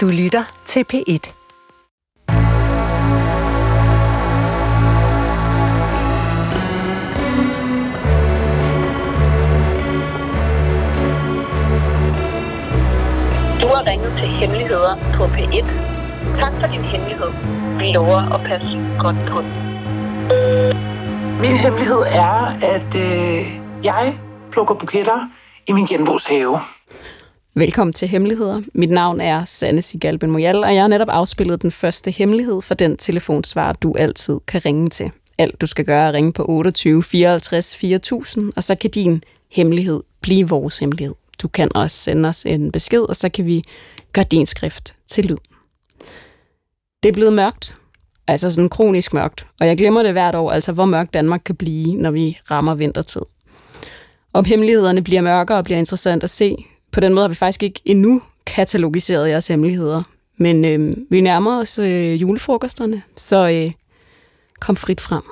Du lytter til P1. Du har ringet til Hemmeligheder på P1. Tak for din hemmelighed. Vi lover at passe godt på den. Min hemmelighed er, at øh, jeg plukker buketter i min genbrugshave. Velkommen til Hemmeligheder. Mit navn er Sanne Sigalben Moyal, og jeg har netop afspillet den første hemmelighed for den telefonsvar, du altid kan ringe til. Alt du skal gøre er at ringe på 28 54 4000, og så kan din hemmelighed blive vores hemmelighed. Du kan også sende os en besked, og så kan vi gøre din skrift til lyd. Det er blevet mørkt, altså sådan kronisk mørkt, og jeg glemmer det hvert år, altså hvor mørkt Danmark kan blive, når vi rammer vintertid. Om hemmelighederne bliver mørkere og bliver interessant at se, på den måde har vi faktisk ikke endnu katalogiseret jeres hemmeligheder. Men øh, vi nærmer os øh, julefrokosterne, så øh, kom frit frem.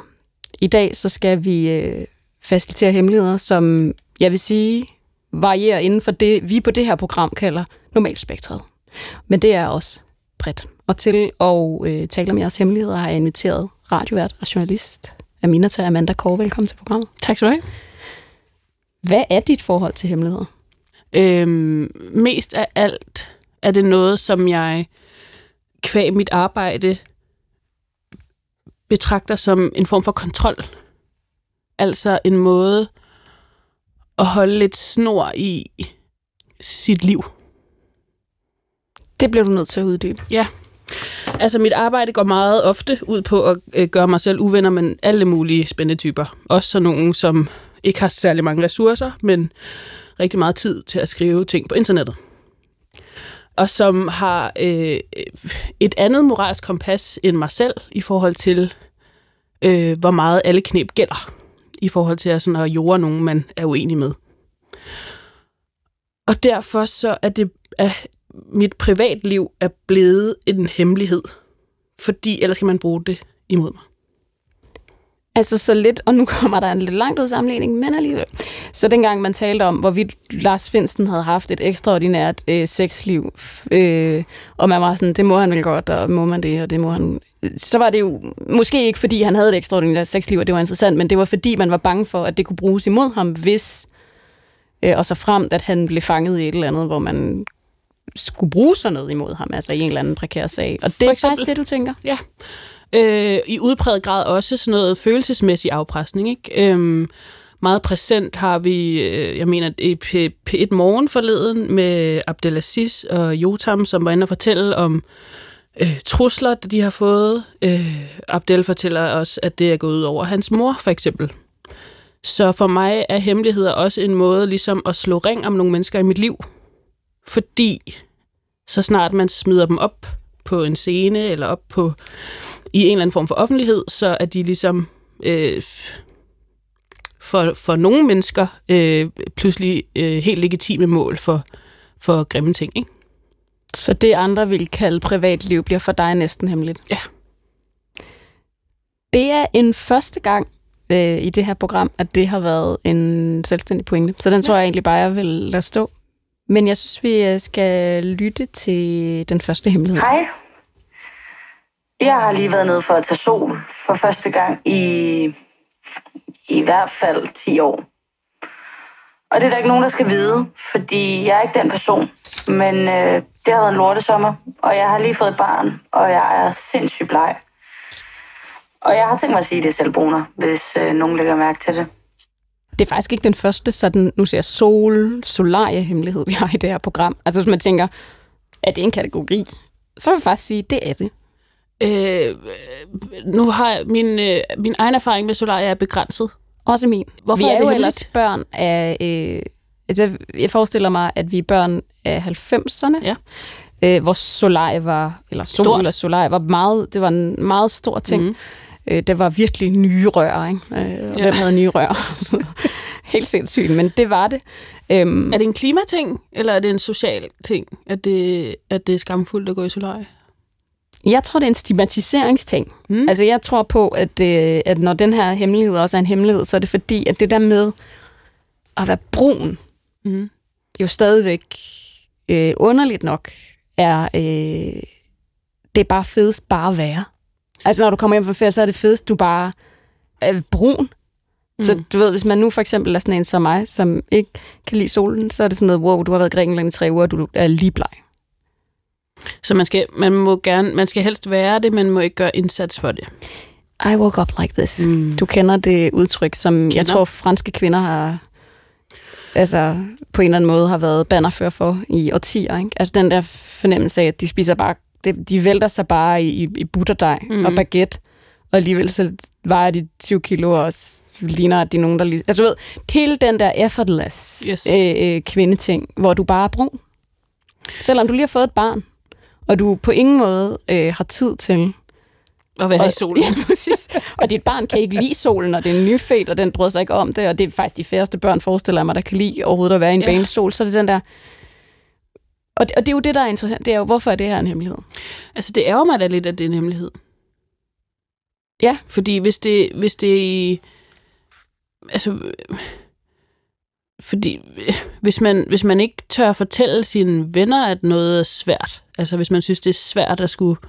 I dag så skal vi øh, facilitere hemmeligheder, som jeg vil sige varierer inden for det, vi på det her program kalder normalspektret. Men det er også bredt. Og til at øh, tale om jeres hemmeligheder har jeg inviteret radiovært og journalist Aminata Amanda Kåre. Velkommen til programmet. Tak skal du have. Hvad er dit forhold til hemmeligheder? Øhm, mest af alt er det noget, som jeg kvæg mit arbejde betragter som en form for kontrol. Altså en måde at holde lidt snor i sit liv. Det bliver du nødt til at uddybe. Ja. Altså mit arbejde går meget ofte ud på at øh, gøre mig selv uvenner med alle mulige spændende typer. Også sådan nogen, som ikke har særlig mange ressourcer, men rigtig meget tid til at skrive ting på internettet. Og som har øh, et andet moralsk kompas end mig selv i forhold til, øh, hvor meget alle knep gælder. I forhold til at, sådan, at jorde nogen, man er uenig med. Og derfor så er det, at mit privatliv er blevet en hemmelighed. Fordi ellers kan man bruge det imod mig. Altså så lidt, og nu kommer der en lidt langt ud sammenligning, men alligevel. Så dengang man talte om, hvorvidt Lars Finsten havde haft et ekstraordinært øh, sexliv, øh, og man var sådan, det må han vel godt, og må man det, og det må han... Så var det jo måske ikke, fordi han havde et ekstraordinært sexliv, og det var interessant, men det var fordi, man var bange for, at det kunne bruges imod ham, hvis... Øh, og så fremt, at han blev fanget i et eller andet, hvor man skulle bruge sådan noget imod ham, altså i en eller anden prekær sag. Og det er faktisk det, du tænker? Ja. Øh, I udpræget grad også sådan noget følelsesmæssig afpresning. Ikke? Øhm, meget præsent har vi, øh, jeg mener, et P1 Morgen forleden med Abdelaziz og Jotam, som var inde og fortælle om øh, trusler, de har fået. Øh, Abdel fortæller også, at det er gået ud over hans mor, for eksempel. Så for mig er hemmeligheder også en måde ligesom at slå ring om nogle mennesker i mit liv. Fordi så snart man smider dem op på en scene eller op på i en eller anden form for offentlighed, så er de ligesom øh, for, for nogle mennesker øh, pludselig øh, helt legitime mål for, for grimme ting. Ikke? Så det andre vil kalde privatliv bliver for dig næsten hemmeligt? Ja. Det er en første gang øh, i det her program, at det har været en selvstændig pointe. Så den tror jeg egentlig bare, jeg vil lade stå. Men jeg synes, vi øh, skal lytte til den første hemmelighed. Hej. Jeg har lige været nede for at tage sol for første gang i i hvert fald 10 år. Og det er der ikke nogen, der skal vide, fordi jeg er ikke den person. Men øh, det har været en lortesommer, og jeg har lige fået et barn, og jeg er sindssygt bleg. Og jeg har tænkt mig at sige, det selv, Bruner, hvis øh, nogen lægger mærke til det. Det er faktisk ikke den første sådan, nu ser sol, solarie-hemmelighed, vi har i det her program. Altså hvis man tænker, er det en kategori? Så vil jeg faktisk sige, det er det. Øh, nu har jeg, min, øh, min egen erfaring med Solaria er begrænset. Også min. Hvorfor vi er, er det jo ellers børn af... Øh, altså, jeg forestiller mig, at vi er børn af 90'erne. Ja. Øh, hvor Solarie var... Eller sol Stort. eller Solarie var meget... Det var en meget stor ting. Mm. Øh, det var virkelig nye rør, ikke? Øh, og Ja. hvem havde nye rør? Helt sindssygt, men det var det. Øhm, Er det en klimating, eller er det en social ting, at det, at det er skamfuldt at gå i Solaria? Jeg tror, det er en stigmatiseringsting. Mm. Altså, jeg tror på, at, øh, at når den her hemmelighed også er en hemmelighed, så er det fordi, at det der med at være brun, Mm. jo stadigvæk øh, underligt nok er, øh, det er bare fedest bare at være. Altså, når du kommer hjem fra ferie, så er det fedest, du bare er brun. Så Mm. du ved, hvis man nu for eksempel er sådan en som mig, som ikke kan lide solen, så er det sådan noget, wow, du har været i Grækenland i tre uger, og du er lige bleg. Så man skal, man må gerne, man skal helst være det, man må ikke gøre indsats for det. I woke up like this. Mm. Du kender det udtryk, som kender. jeg tror, franske kvinder har altså, på en eller anden måde har været bannerfører for i årtier. Ikke? Altså den der fornemmelse af, at de spiser bare, det, de vælter sig bare i, i, butterdej mm. Og baguette, og alligevel så vejer de 20 kilo og ligner, at de er nogen, der lige... Altså du ved, hele den der effortless Yes. øh, øh, kvindeting, hvor du bare er brun. Selvom du lige har fået et barn, og du på ingen måde øh, har tid til At være i og- solen. Ja, præcis. Og dit barn kan ikke lide solen, og det er nyfødt, og den bryder sig ikke om det, og det er faktisk de færreste børn, forestiller mig, der kan lide overhovedet at være i en Ja. ja. sol, så er det den der... Og det, og det er jo det, der er interessant, det er jo, hvorfor er det her en hemmelighed? Altså, det ærger mig da lidt, at det er en hemmelighed. Ja. Fordi hvis det, hvis det er i... Altså... Fordi hvis man, hvis man ikke tør fortælle sine venner, at noget er svært, altså hvis man synes, det er svært at skulle,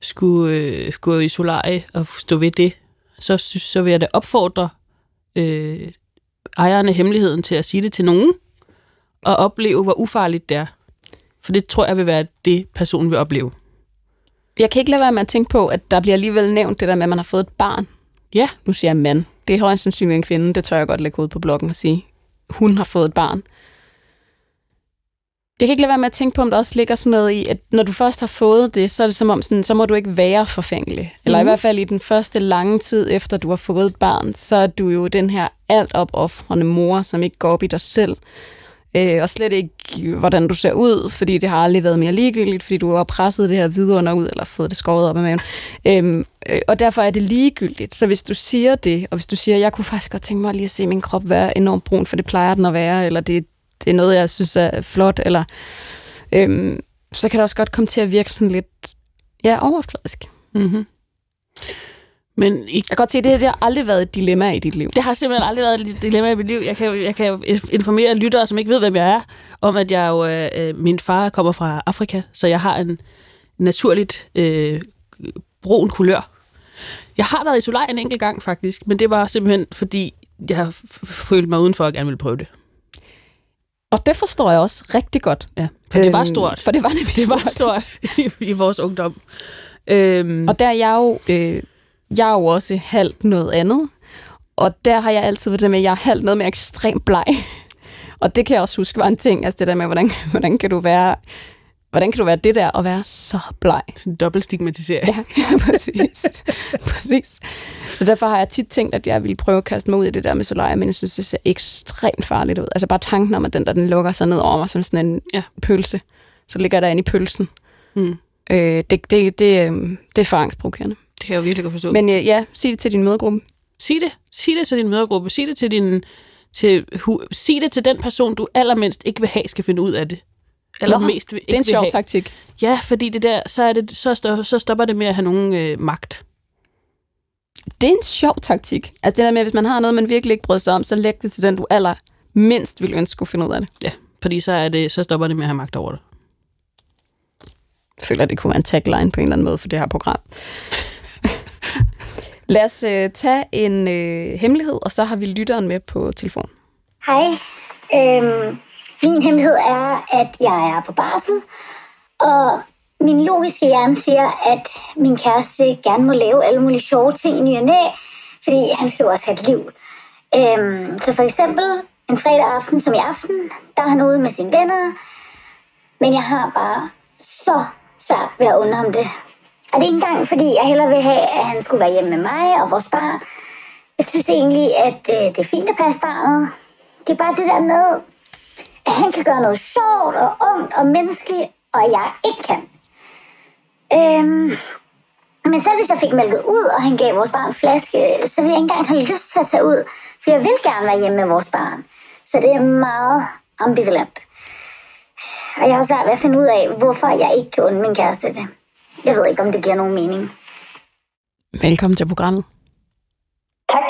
skulle øh, gå i solarie og stå ved det, så, synes, så vil jeg da opfordre øh, ejeren af hemmeligheden til at sige det til nogen, og opleve, hvor ufarligt det er. For det tror jeg vil være det, personen vil opleve. Jeg kan ikke lade være med at tænke på, at der bliver alligevel nævnt det der med, at man har fået et barn. Ja. Nu siger jeg mand. Det er højst sandsynligt en kvinde, det tør jeg godt lægge ud på bloggen og sige. Hun har fået et barn. Jeg kan ikke lade være med at tænke på, om der også ligger sådan noget i, at når du først har fået det, så er det som om, sådan, så må du ikke være forfængelig. Eller mm. i Mhm. hvert fald i den første lange tid efter, du har fået et barn, så er du jo den her alt opoffrende mor, som ikke går op i dig selv. Øh, og slet ikke, hvordan du ser ud, fordi det har aldrig været mere ligegyldigt, fordi du har presset det her vidunder ud, eller fået det skåret op af maven. Øhm, øh, og derfor er det ligegyldigt. Så hvis du siger det, og hvis du siger, jeg kunne faktisk godt tænke mig lige at se min krop være enormt brun, for det plejer den at være, eller det, det er noget, jeg synes er flot, eller øhm, så kan det også godt komme til at virke sådan lidt, ja, overfladisk. Mm-hmm. Men i Jeg kan godt se, at det her det har aldrig været et dilemma i dit liv. Det har simpelthen aldrig været et dilemma i mit liv. Jeg kan, jeg kan informere lyttere, som ikke ved, hvem jeg er, om at jeg jo, øh, øh, min far kommer fra Afrika, så jeg har en naturligt øh, brun kulør. Jeg har været i solariet en enkelt gang faktisk, men det var simpelthen fordi, jeg har f- f- følt mig udenfor og gerne ville prøve det. Og det forstår jeg også rigtig godt. Ja, for det var Øhm, stort. For det var nemlig Det var stort. i, i vores ungdom. Øhm, Og der er jeg jo, øh, jeg er jo også halvt noget andet. Og der har jeg altid været det med, at jeg er halvt noget mere ekstremt bleg. Og det kan jeg også huske var en ting, altså det der med, hvordan, hvordan kan du være... Hvordan kan du være det der og være så bleg? sådan en dobbelt stigmatisering. Ja, præcis. præcis. Så derfor har jeg tit tænkt, at jeg ville prøve at kaste mig ud i det der med solarie, men jeg synes, det ser ekstremt farligt ud. Altså bare tanken om, at den der, den lukker sig ned over mig som sådan en Ja. pølse. Så ligger der inde i pølsen. Mm. Øh, det, det, det, øh, det er for angstprovokerende. Det kan jeg jo virkelig godt forstå. Men øh, ja, sig det til din mødegruppe. Sig det. Sig det til din mødergruppe. Sig det til din... Til, hu, sig det til den person, du allermindst ikke vil have, skal finde ud af det. Allermest vil, Det er en ikke sjov have. taktik. Ja, fordi det der, så, er det, så, stopper, så stopper det med at have nogen øh, magt. Det er en sjov taktik. Altså det der med, at hvis man har noget, man virkelig ikke bryder sig om, så læg det til den, du aller mindst ville ønske skulle finde ud af det. Ja, fordi så, er det, så stopper det med at have magt over det. Jeg føler, det kunne være en tagline på en eller anden måde for det her program. Lad os øh, tage en øh, hemmelighed, og så har vi lytteren med på telefon. Hej. Øhm, min hemmelighed er, at jeg er på barsel, og min logiske hjerne siger, at min kæreste gerne må lave alle mulige sjove ting i ny og næ, fordi han skal jo også have et liv. Øhm, så for eksempel en fredag aften som i aften, der er han ude med sine venner, men jeg har bare så svært ved at undre ham det. Og det er ikke engang, fordi jeg hellere vil have, at han skulle være hjemme med mig og vores barn. Jeg synes egentlig, at øh, det er fint at passe barnet. Det er bare det der med, han kan gøre noget sjovt og ungt og menneskeligt, og jeg ikke kan. Øhm, men selv hvis jeg fik mælket ud, og han gav vores barn en flaske, så ville jeg ikke engang have lyst til at tage ud, for jeg vil gerne være hjemme med vores barn. Så det er meget ambivalent. Og jeg har svært ved at finde ud af, hvorfor jeg ikke kan undre min kæreste det. Jeg ved ikke, om det giver nogen mening. Velkommen til programmet. Tak.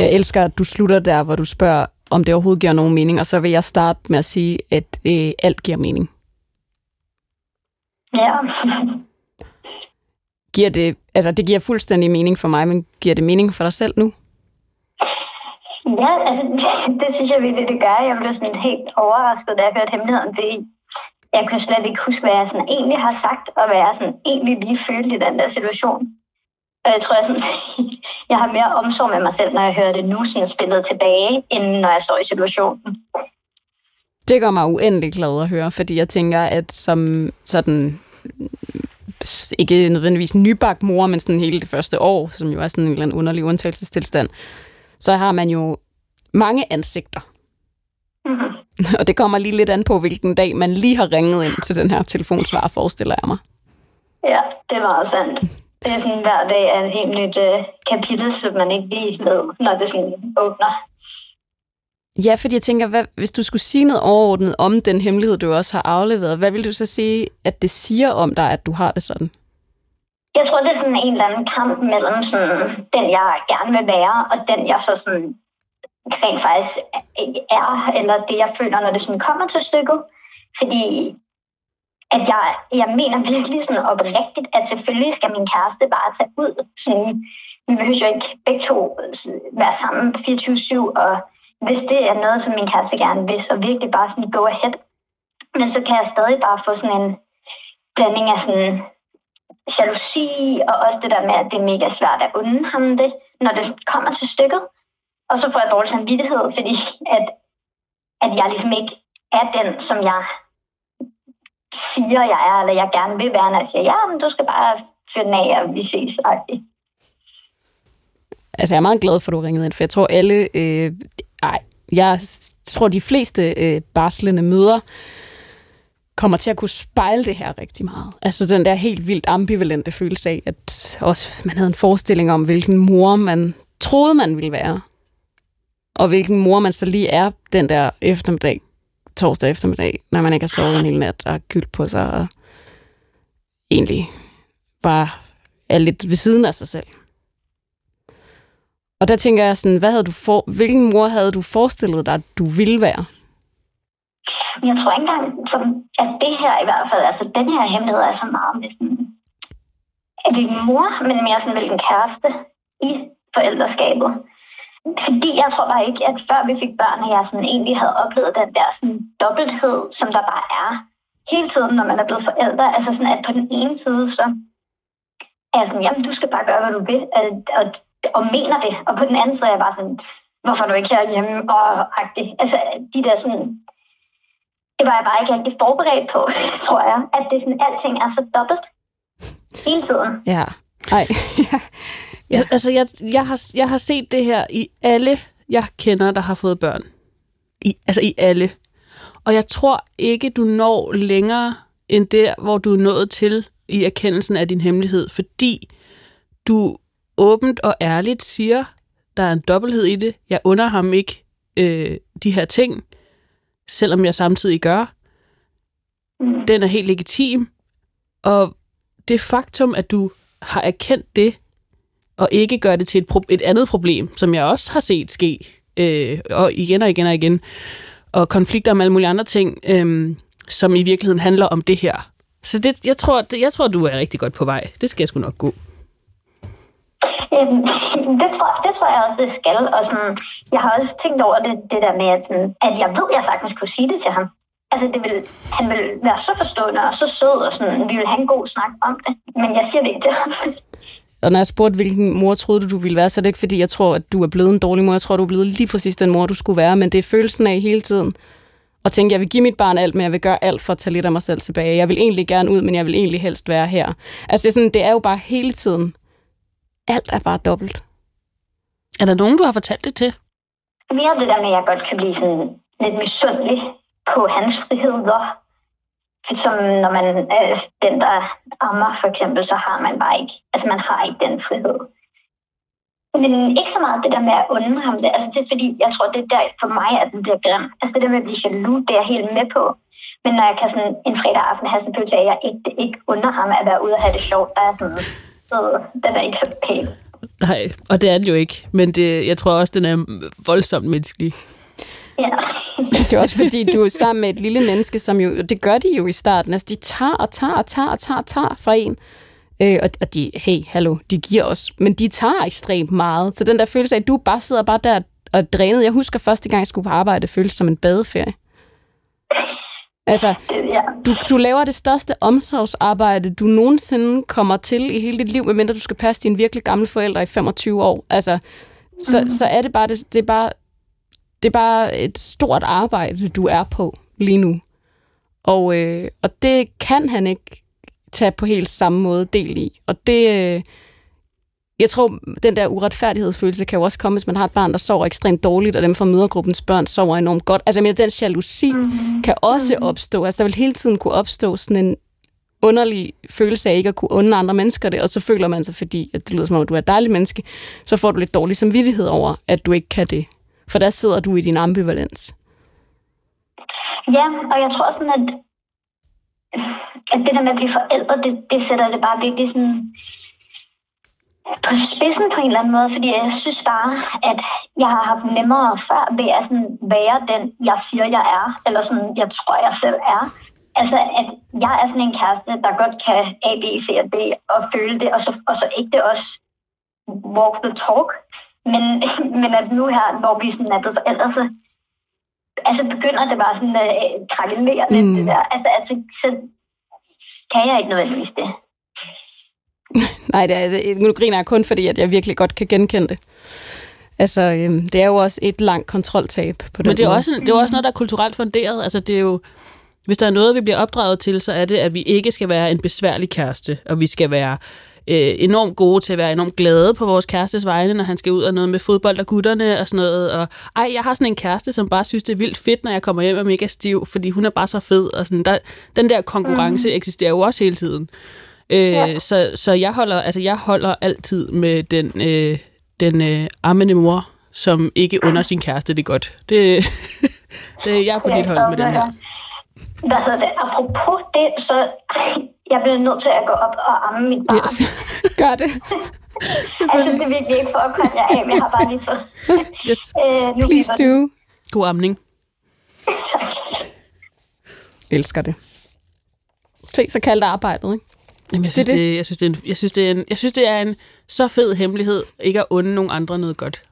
Jeg elsker, at du slutter der, hvor du spørger, om det overhovedet giver nogen mening, og så vil jeg starte med at sige, at øh, alt giver mening. Ja. Giver det, altså det giver fuldstændig mening for mig, men giver det mening for dig selv nu? Ja, altså, det synes jeg virkelig, det gør. Jeg blev sådan helt overrasket, da jeg hørte hemmeligheden, fordi jeg kunne slet ikke huske, hvad jeg sådan egentlig har sagt, og hvad jeg sådan egentlig lige følte i den der situation. Og jeg tror, jeg, sådan, jeg har mere omsorg med mig selv, når jeg hører det nu, sådan spillet tilbage, end når jeg står i situationen. Det gør mig uendelig glad at høre, fordi jeg tænker, at som sådan ikke nødvendigvis nybagt mor, men sådan hele det første år, som jo er sådan en eller anden underlig undtagelsestilstand, så har man jo mange ansigter. Mm-hmm. Og det kommer lige lidt an på, hvilken dag man lige har ringet ind til den her telefonsvar, forestiller jeg mig. Ja, det meget sandt. Det er sådan, hver dag er et helt nyt uh, kapitel, som man ikke lige ved, når det sådan åbner. Ja, fordi jeg tænker, hvad, hvis du skulle sige noget overordnet om den hemmelighed, du også har afleveret, hvad vil du så sige, at det siger om dig, at du har det sådan? Jeg tror, det er sådan en eller anden kamp mellem sådan, den, jeg gerne vil være, og den, jeg så sådan rent faktisk er, eller det, jeg føler, når det sådan kommer til stykket. Fordi at jeg, jeg mener virkelig sådan oprigtigt, at selvfølgelig skal min kæreste bare tage ud. Sådan, vi behøver jo ikke begge to øh, være sammen 24-7, og hvis det er noget, som min kæreste gerne vil, så virkelig bare sådan go ahead. Men så kan jeg stadig bare få sådan en blanding af sådan jalousi, og også det der med, at det er mega svært at unde ham det, når det kommer til stykket. Og så får jeg dårlig samvittighed, fordi at, at jeg ligesom ikke er den, som jeg siger, jeg er, eller jeg gerne vil være, når jeg siger, ja, men du skal bare fyre den af, og vi ses. Altså, jeg er meget glad for, at du ringede ind, for jeg tror alle... Øh, ej, jeg tror, de fleste øh, barslende møder kommer til at kunne spejle det her rigtig meget. Altså den der helt vildt ambivalente følelse af, at også man havde en forestilling om, hvilken mor man troede, man ville være. Og hvilken mor man så lige er den der eftermiddag, torsdag eftermiddag, når man ikke har sovet en hel nat og gyldt på sig og egentlig bare er lidt ved siden af sig selv. Og der tænker jeg sådan, hvad havde du for, hvilken mor havde du forestillet dig, at du ville være? Jeg tror ikke engang, som, at det her i hvert fald, altså den her hemmelighed er så meget med sådan, at vi mor, men mere sådan hvilken kæreste i forældreskabet. Fordi jeg tror bare ikke, at før vi fik børn, at jeg sådan egentlig havde oplevet den der sådan dobbelthed, som der bare er hele tiden, når man er blevet forældre. Altså sådan, at på den ene side, så er jeg sådan, jamen du skal bare gøre, hvad du vil, og, og, og mener det. Og på den anden side er jeg bare sådan, hvorfor er du ikke her hjemme? Og agtigt. Altså de der sådan det var jeg bare ikke rigtig forberedt på, tror jeg. At det sådan, alting er så dobbelt hele tiden. Ja. Ej. ja. Jeg, Altså, jeg, jeg, har, jeg har set det her i alle, jeg kender, der har fået børn. I, altså i alle. Og jeg tror ikke, du når længere end der, hvor du er nået til i erkendelsen af din hemmelighed, fordi du åbent og ærligt siger, der er en dobbelthed i det. Jeg under ham ikke øh, de her ting selvom jeg samtidig gør, den er helt legitim. Og det faktum, at du har erkendt det, og ikke gøre det til et, pro- et andet problem, som jeg også har set ske, øh, og igen og igen og igen, og konflikter om alle mulige andre ting, øh, som i virkeligheden handler om det her. Så det, jeg, tror, det, jeg tror, du er rigtig godt på vej. Det skal jeg sgu nok gå. Øhm, det, tror, det tror jeg også, det skal. Og sådan, jeg har også tænkt over det, det der med, at, sådan, at jeg ved, at jeg faktisk kunne sige det til ham. Altså, det vil, han vil være så forstående og så sød, og sådan, vi vil have en god snak om det. Men jeg siger det ikke til ham. Og når jeg spurgte, hvilken mor troede du, du ville være, så er det ikke fordi, jeg tror, at du er blevet en dårlig mor. Jeg tror, du er blevet lige præcis den mor, du skulle være. Men det er følelsen af hele tiden. Og tænke, jeg vil give mit barn alt, men jeg vil gøre alt for at tage lidt af mig selv tilbage. Jeg vil egentlig gerne ud, men jeg vil egentlig helst være her. Altså, det er, sådan, det er jo bare hele tiden alt er bare dobbelt. Er der nogen, du har fortalt det til? Mere det der med, at jeg godt kan blive sådan lidt misundelig på hans friheder. Som når man er den, der ammer for eksempel, så har man bare ikke, altså man har ikke den frihed. Men ikke så meget det der med at undre ham det. Altså det er fordi, jeg tror, det er der for mig, at den bliver grim. Altså det der med at blive jaloux, det er jeg helt med på. Men når jeg kan sådan en fredag aften have sådan en følelse af, at jeg ikke, ikke under ham at være ude og have det sjovt, der er sådan, så den er ikke så pæn. Nej, og det er den jo ikke. Men det, jeg tror også, den er voldsomt menneskelig. Ja. Det er også fordi, du er sammen med et lille menneske, som jo, det gør de jo i starten, altså de tager og tager og tager og tager og tager fra en. Øh, og, og de, hey, hallo, de giver os, men de tager ekstremt meget. Så den der følelse af, at du bare sidder bare der og drænet. Jeg husker første gang, jeg skulle på arbejde, det føltes som en badeferie. Altså, ja. du, du laver det største omsorgsarbejde, du nogensinde kommer til i hele dit liv, medmindre du skal passe dine virkelig gamle forældre i 25 år. Altså, så, mm. så er det bare, det, det er bare, det er bare et stort arbejde, du er på lige nu. Og, øh, og det kan han ikke tage på helt samme måde del i. Og det, øh, jeg tror, den der uretfærdighedsfølelse kan jo også komme, hvis man har et barn, der sover ekstremt dårligt, og dem fra mødergruppens børn sover enormt godt. Altså, men den jalousi mm-hmm. kan også mm-hmm. opstå. Altså, der vil hele tiden kunne opstå sådan en underlig følelse af ikke at kunne undre andre mennesker det, og så føler man sig, fordi at det lyder som om, du er et dejligt menneske, så får du lidt dårlig samvittighed over, at du ikke kan det. For der sidder du i din ambivalens. Ja, og jeg tror sådan, at, at det der med at blive forældre, det, det sætter det bare virkelig sådan på spidsen på en eller anden måde, fordi jeg synes bare, at jeg har haft nemmere før ved at sådan være den, jeg siger, jeg er, eller sådan, jeg tror, jeg selv er. Altså, at jeg er sådan en kæreste, der godt kan A, B, C og D og føle det, og så, og så ikke det også walk the talk. Men, men at nu her, hvor vi sådan er blevet forældre, så altså begynder det bare sådan at øh, krakelere lidt, mm. det der. Altså, altså, så kan jeg ikke nødvendigvis det. Nej, det er, altså, nu griner jeg kun, fordi at jeg virkelig godt kan genkende det. Altså, øhm, det er jo også et langt kontroltab på den Men det er, måde. også, det er også noget, der er kulturelt funderet. Altså, det er jo, hvis der er noget, vi bliver opdraget til, så er det, at vi ikke skal være en besværlig kæreste, og vi skal være øh, enormt gode til at være enormt glade på vores kærestes vegne, når han skal ud og noget med fodbold og gutterne og sådan noget. Og, ej, jeg har sådan en kæreste, som bare synes, det er vildt fedt, når jeg kommer hjem og er mega stiv, fordi hun er bare så fed. Og sådan. Der, den der konkurrence mm. eksisterer jo også hele tiden. Øh, ja. så, så jeg holder, altså jeg holder altid med den, øh, den øh, ammende mor, som ikke under sin kæreste det godt. Det, det jeg er på ja, dit hold med den her. Hvad hedder det? Apropos det, så jeg bliver nødt til at gå op og amme mit barn. Yes. Gør det. altså, det er virkelig ikke for at komme jer af, men jeg har bare lige fået... yes. øh, Please do. God amning. Elsker det. Se, så kaldt arbejdet, ikke? Jamen, jeg synes, det, det. Det, jeg, synes, det er en, jeg, synes, det er en, jeg synes, det er en så fed hemmelighed, ikke at unde nogen andre noget godt.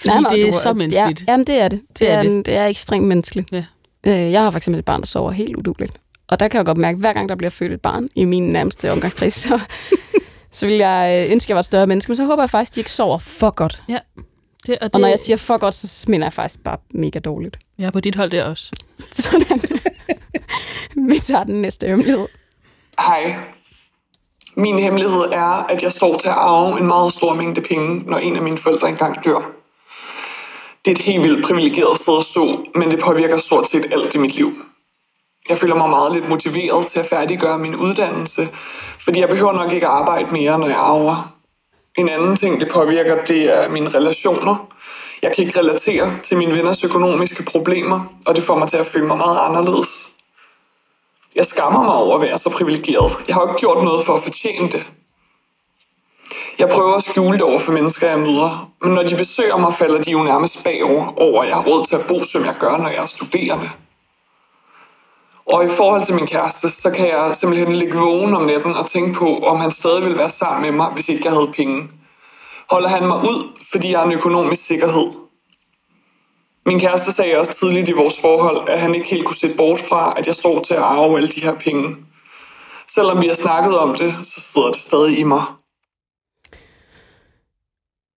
Fordi Nej, det er du, så menneskeligt. Ja, jamen, det er det. Det, det er, er det. En, det er ekstremt menneskeligt. Ja. Øh, jeg har for eksempel et barn, der sover helt uduligt. Og der kan jeg godt mærke, at hver gang der bliver født et barn i min nærmeste omgangskreds, så, så vil jeg øh, ønske, at jeg var et større menneske. Men så håber jeg faktisk, at de ikke sover for godt. Ja. Det, og, det... og når jeg siger for godt, så mener jeg faktisk bare mega dårligt. Ja, på dit hold der også. Sådan. Vi tager den næste hemmelighed. Hej, min hemmelighed er, at jeg står til at arve en meget stor mængde penge, når en af mine forældre engang dør. Det er et helt vildt privilegeret sted at stå, men det påvirker stort set alt i mit liv. Jeg føler mig meget lidt motiveret til at færdiggøre min uddannelse, fordi jeg behøver nok ikke at arbejde mere, når jeg arver. En anden ting, det påvirker, det er mine relationer. Jeg kan ikke relatere til mine venners økonomiske problemer, og det får mig til at føle mig meget anderledes. Jeg skammer mig over at være så privilegeret. Jeg har jo ikke gjort noget for at fortjene det. Jeg prøver at skjule det over for mennesker, jeg møder, men når de besøger mig, falder de jo nærmest bagover over, at jeg har råd til at bo, som jeg gør, når jeg er studerende. Og i forhold til min kæreste, så kan jeg simpelthen ligge vågen om natten og tænke på, om han stadig ville være sammen med mig, hvis ikke jeg havde penge. Holder han mig ud, fordi jeg har en økonomisk sikkerhed, min kæreste sagde også tidligt i vores forhold, at han ikke helt kunne se bort fra, at jeg står til at arve alle de her penge. Selvom vi har snakket om det, så sidder det stadig i mig.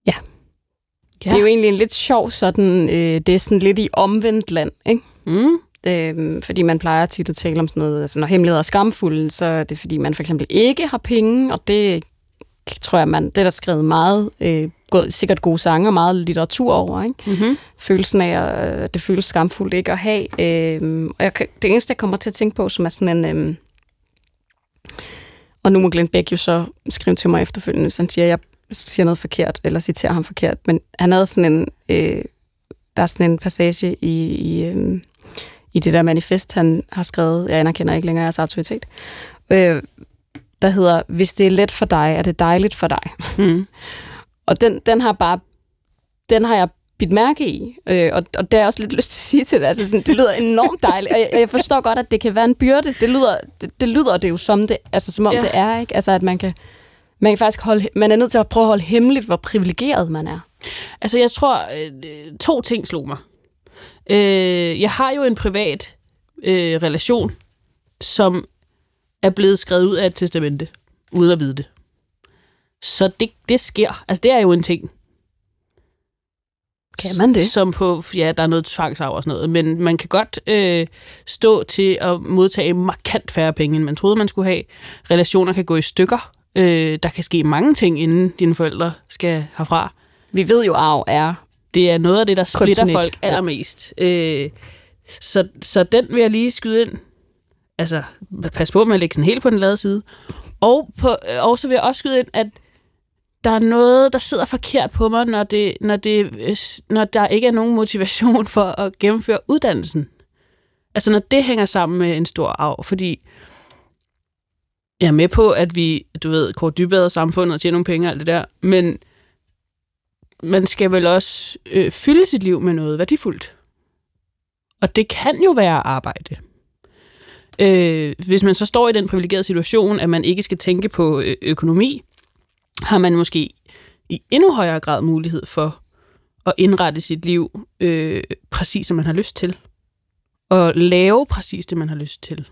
Ja ja. Det er jo egentlig en lidt sjov sådan, øh, det er sådan lidt i omvendt land, ikke? Mm. Øh, fordi man plejer tit at tale om sådan noget, altså når hemmeligheder er skamfulde, så er det fordi man for eksempel ikke har penge, og det tror jeg, man, det er der skrevet meget, øh, gået, sikkert gode sange og meget litteratur over. Ikke? Mm-hmm. Følelsen af, at øh, det føles skamfuldt ikke at have. Øh, og jeg, det eneste, jeg kommer til at tænke på, som er sådan en... Øh, og nu må Glenn Beck jo så skrive til mig efterfølgende, hvis han siger, at jeg siger noget forkert, eller citerer ham forkert. Men han havde sådan en... Øh, der er sådan en passage i, i, øh, i det der manifest, han har skrevet. Jeg anerkender ikke længere jeres autoritet. Øh, der hedder, hvis det er let for dig, er det dejligt for dig. Mm. Og den, den har bare, den har jeg bidt mærke i. Øh, og, og det er jeg også lidt lyst til at sige til det. Altså, det lyder enormt dejligt. Og jeg, jeg forstår godt, at det kan være en byrde. Det lyder det, det, lyder det jo som, det, altså, som om Ja. det er. ikke. Altså, at man kan, man kan faktisk holde, man er nødt til at prøve at holde hemmeligt, hvor privilegeret man er. Altså, jeg tror, øh, to ting slog mig. Øh, jeg har jo en privat øh, relation, som er blevet skrevet ud af et testamente, uden at vide det. Så det, det sker. Altså, det er jo en ting. Kan man det? Som på, ja, der er noget tvangsarv og sådan noget, men man kan godt øh, stå til at modtage markant færre penge, end man troede, man skulle have. Relationer kan gå i stykker. Øh, der kan ske mange ting, inden dine forældre skal herfra. Vi ved jo, arv er Det er noget af det, der splitter Kryptonit, folk ja. allermest. Øh, så, så den vil jeg lige skyde ind. Altså, pas på med at lægge sådan helt på den lade side. Og, på, øh, og så vil jeg også skyde ind, at der er noget, der sidder forkert på mig, når, det, når, det, øh, når der ikke er nogen motivation for at gennemføre uddannelsen. Altså, når det hænger sammen med en stor arv. Fordi jeg er med på, at vi, du ved, går dybere af samfundet og tjener nogle penge og alt det der, men man skal vel også øh, fylde sit liv med noget værdifuldt. Og det kan jo være arbejde. Øh, hvis man så står i den privilegerede situation, at man ikke skal tænke på øh, økonomi, har man måske i endnu højere grad mulighed for at indrette sit liv øh, præcis, som man har lyst til. Og lave præcis det, man har lyst til.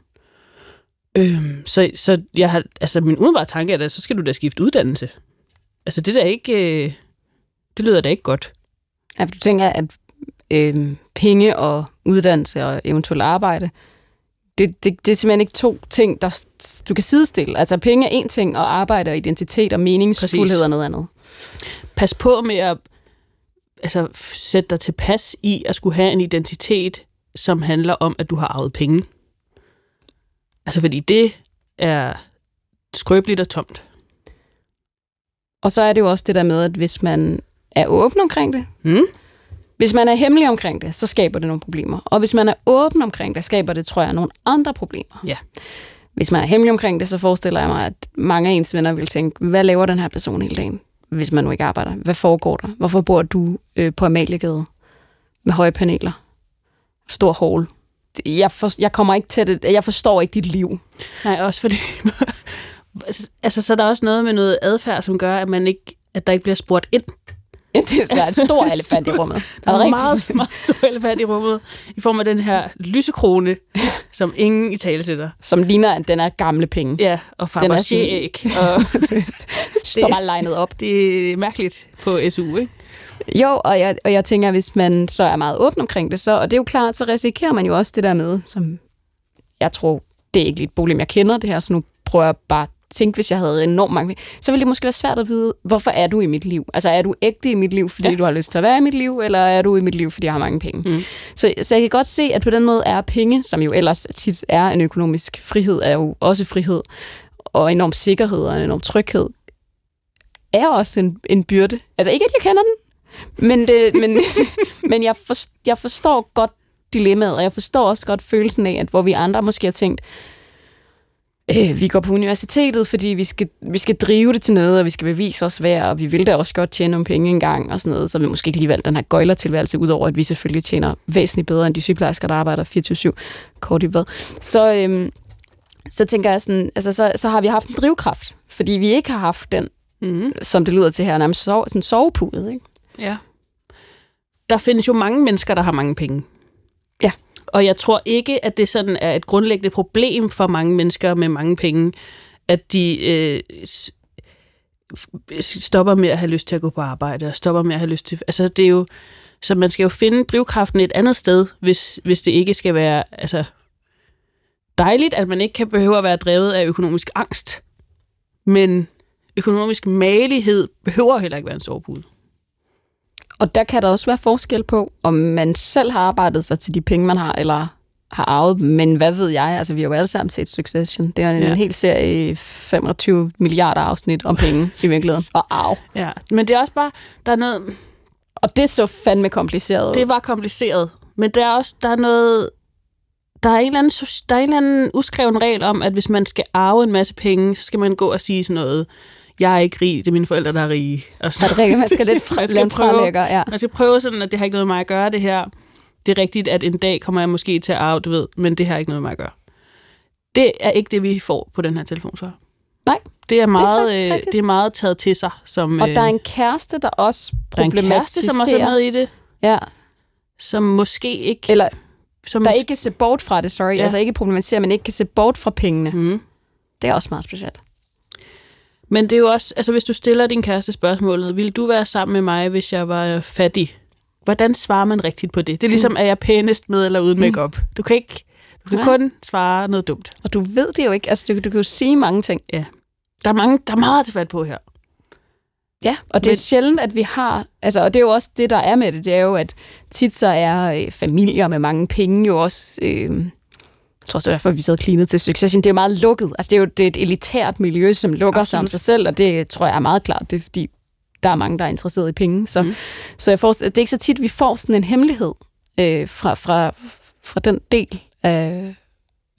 Øhm, så, så jeg har, altså min umiddelbare tanke er, at så skal du da skifte uddannelse. Altså det er da ikke, øh, det lyder da ikke godt. Ja, for du tænker, at øh, penge og uddannelse og eventuelt arbejde, det, det, det er simpelthen ikke to ting, der du kan sidestille. Altså penge er en ting, og arbejde og identitet og meningsfuldhed er noget andet. Pas på med at altså, sætte dig tilpas i at skulle have en identitet, som handler om, at du har arvet penge. Altså fordi det er skrøbeligt og tomt. Og så er det jo også det der med, at hvis man er åben omkring det, Mm? hvis man er hemmelig omkring det, så skaber det nogle problemer. Og hvis man er åben omkring det, skaber det, tror jeg, nogle andre problemer. Ja. Hvis man er hemmelig omkring det, så forestiller jeg mig, at mange af ens venner vil tænke, hvad laver den her person hele dagen, hvis man nu ikke arbejder? Hvad foregår der? Hvorfor bor du øh, på Amaliegade med høje paneler? Stor hall. Det- Jeg, for, jeg kommer ikke til det. Jeg forstår ikke dit liv. Nej, også fordi... altså, så er der også noget med noget adfærd, som gør, at, man ikke, at der ikke bliver spurgt ind. Det er en stor elefant i rummet. Der er det en meget, meget stor elefant i rummet, i form af den her lysekrone, som ingen i tale sætter. Som ligner, at den er gamle penge. Ja, og Den er Fabergé-æg. Og Står bare legnet op. det er mærkeligt på SU, ikke? Jo, og jeg, og jeg tænker, hvis man så er meget åben omkring det, så, og det er jo klart, så risikerer man jo også det der med, som jeg tror, det er ikke lidt et problem, jeg kender det her, så nu prøver jeg bare at tænke, hvis jeg havde enormt mange så ville det måske være svært at vide, hvorfor er du i mit liv? Altså, er du ægte i mit liv, fordi ja. du har lyst til at være i mit liv, eller er du i mit liv, fordi jeg har mange penge? Mm. Så, så jeg kan godt se, at på den måde er penge, som jo ellers tit er en økonomisk frihed, er jo også frihed, og enorm sikkerhed og en enorm tryghed, er også en, en byrde. Altså ikke, at jeg kender den, men, det, men, men jeg, for, jeg forstår godt dilemmaet, og jeg forstår også godt følelsen af, at hvor vi andre måske har tænkt, øh, vi går på universitetet, fordi vi skal, vi skal drive det til noget, og vi skal bevise os værd, og vi vil da også godt tjene nogle penge engang, og sådan noget, så vi måske ikke lige valgt den her gøjlertilværelse, udover at vi selvfølgelig tjener væsentligt bedre end de sygeplejersker, der arbejder 24-7 kort i hvad. Så, øhm, så tænker jeg sådan, altså så, så har vi haft en drivkraft, fordi vi ikke har haft den, Mm. som det lyder til her, nærmest sove, sådan sovepudet, ikke? Ja. Der findes jo mange mennesker, der har mange penge. Ja. Og jeg tror ikke, at det sådan er et grundlæggende problem for mange mennesker med mange penge, at de øh, stopper med at have lyst til at gå på arbejde, og stopper med at have lyst til... Altså, det er jo... Så man skal jo finde drivkraften et andet sted, hvis, hvis det ikke skal være... Altså, dejligt, at man ikke kan behøve at være drevet af økonomisk angst. Men økonomisk malighed behøver heller ikke være en sovepude. Og der kan der også være forskel på, om man selv har arbejdet sig til de penge, man har, eller har arvet dem. Men hvad ved jeg? Altså, vi har jo alle sammen set Succession. Det er en Ja. hel serie 25 milliarder afsnit om penge i virkeligheden. Og arv. Ja, men det er også bare, der er noget, Og det så fandme kompliceret det var kompliceret, men der er også, der er noget, der er en eller anden, der er en eller anden uskreven regel om, at hvis man skal arve en masse penge, så skal man gå og sige sådan noget, jeg er ikke rig, det er mine forældre, der er rige. Og Så er det rigtigt, man skal lidt fra, Man skal prøve. ja. Man skal prøve sådan, at det har ikke noget med mig at gøre, det her. Det er rigtigt, at en dag kommer jeg måske til at arve, du ved, men det har ikke noget med mig at gøre. Det er ikke det, vi får på den her telefonsvar. Nej, Det er meget, det er, rigtigt. det er meget taget til sig. Som, og øh, der er en kæreste, der også der er en problematiserer. kæreste, som også er med i det, Ja, som måske ikke... eller som der ikke kan se bort fra det, sorry. Ja. Ja. Altså ikke problematiserer, men ikke kan se bort fra pengene. Mm. Det er også meget specielt. Men det er jo også, altså hvis du stiller din kæreste spørgsmålet, ville du være sammen med mig, hvis jeg var fattig? Hvordan svarer man rigtigt på det? Det er ligesom, er jeg pænest med eller uden makeup? Du kan ikke, du kan Nej. kun svare noget dumt. Og du ved det jo ikke. Altså, du, du kan jo sige mange ting. Ja. Der er, mange, der er meget til fat på her. Ja, og det er Men- sjældent, at vi har... Altså, og det er jo også det, der er med det. Det er jo, at tit så er øh, familier med mange penge jo også... Øh, jeg tror også, det er derfor, vi sad klinet til Succession. Det er jo meget lukket. Altså, det er jo det er et elitært miljø, som lukker sig om Absolut. sig selv, og det tror jeg er meget klart. Det er, fordi der er mange, der er interesseret i penge. Så, mm. så jeg forestiller, det er ikke så tit, vi får sådan en hemmelighed øh, fra, fra, fra den del af,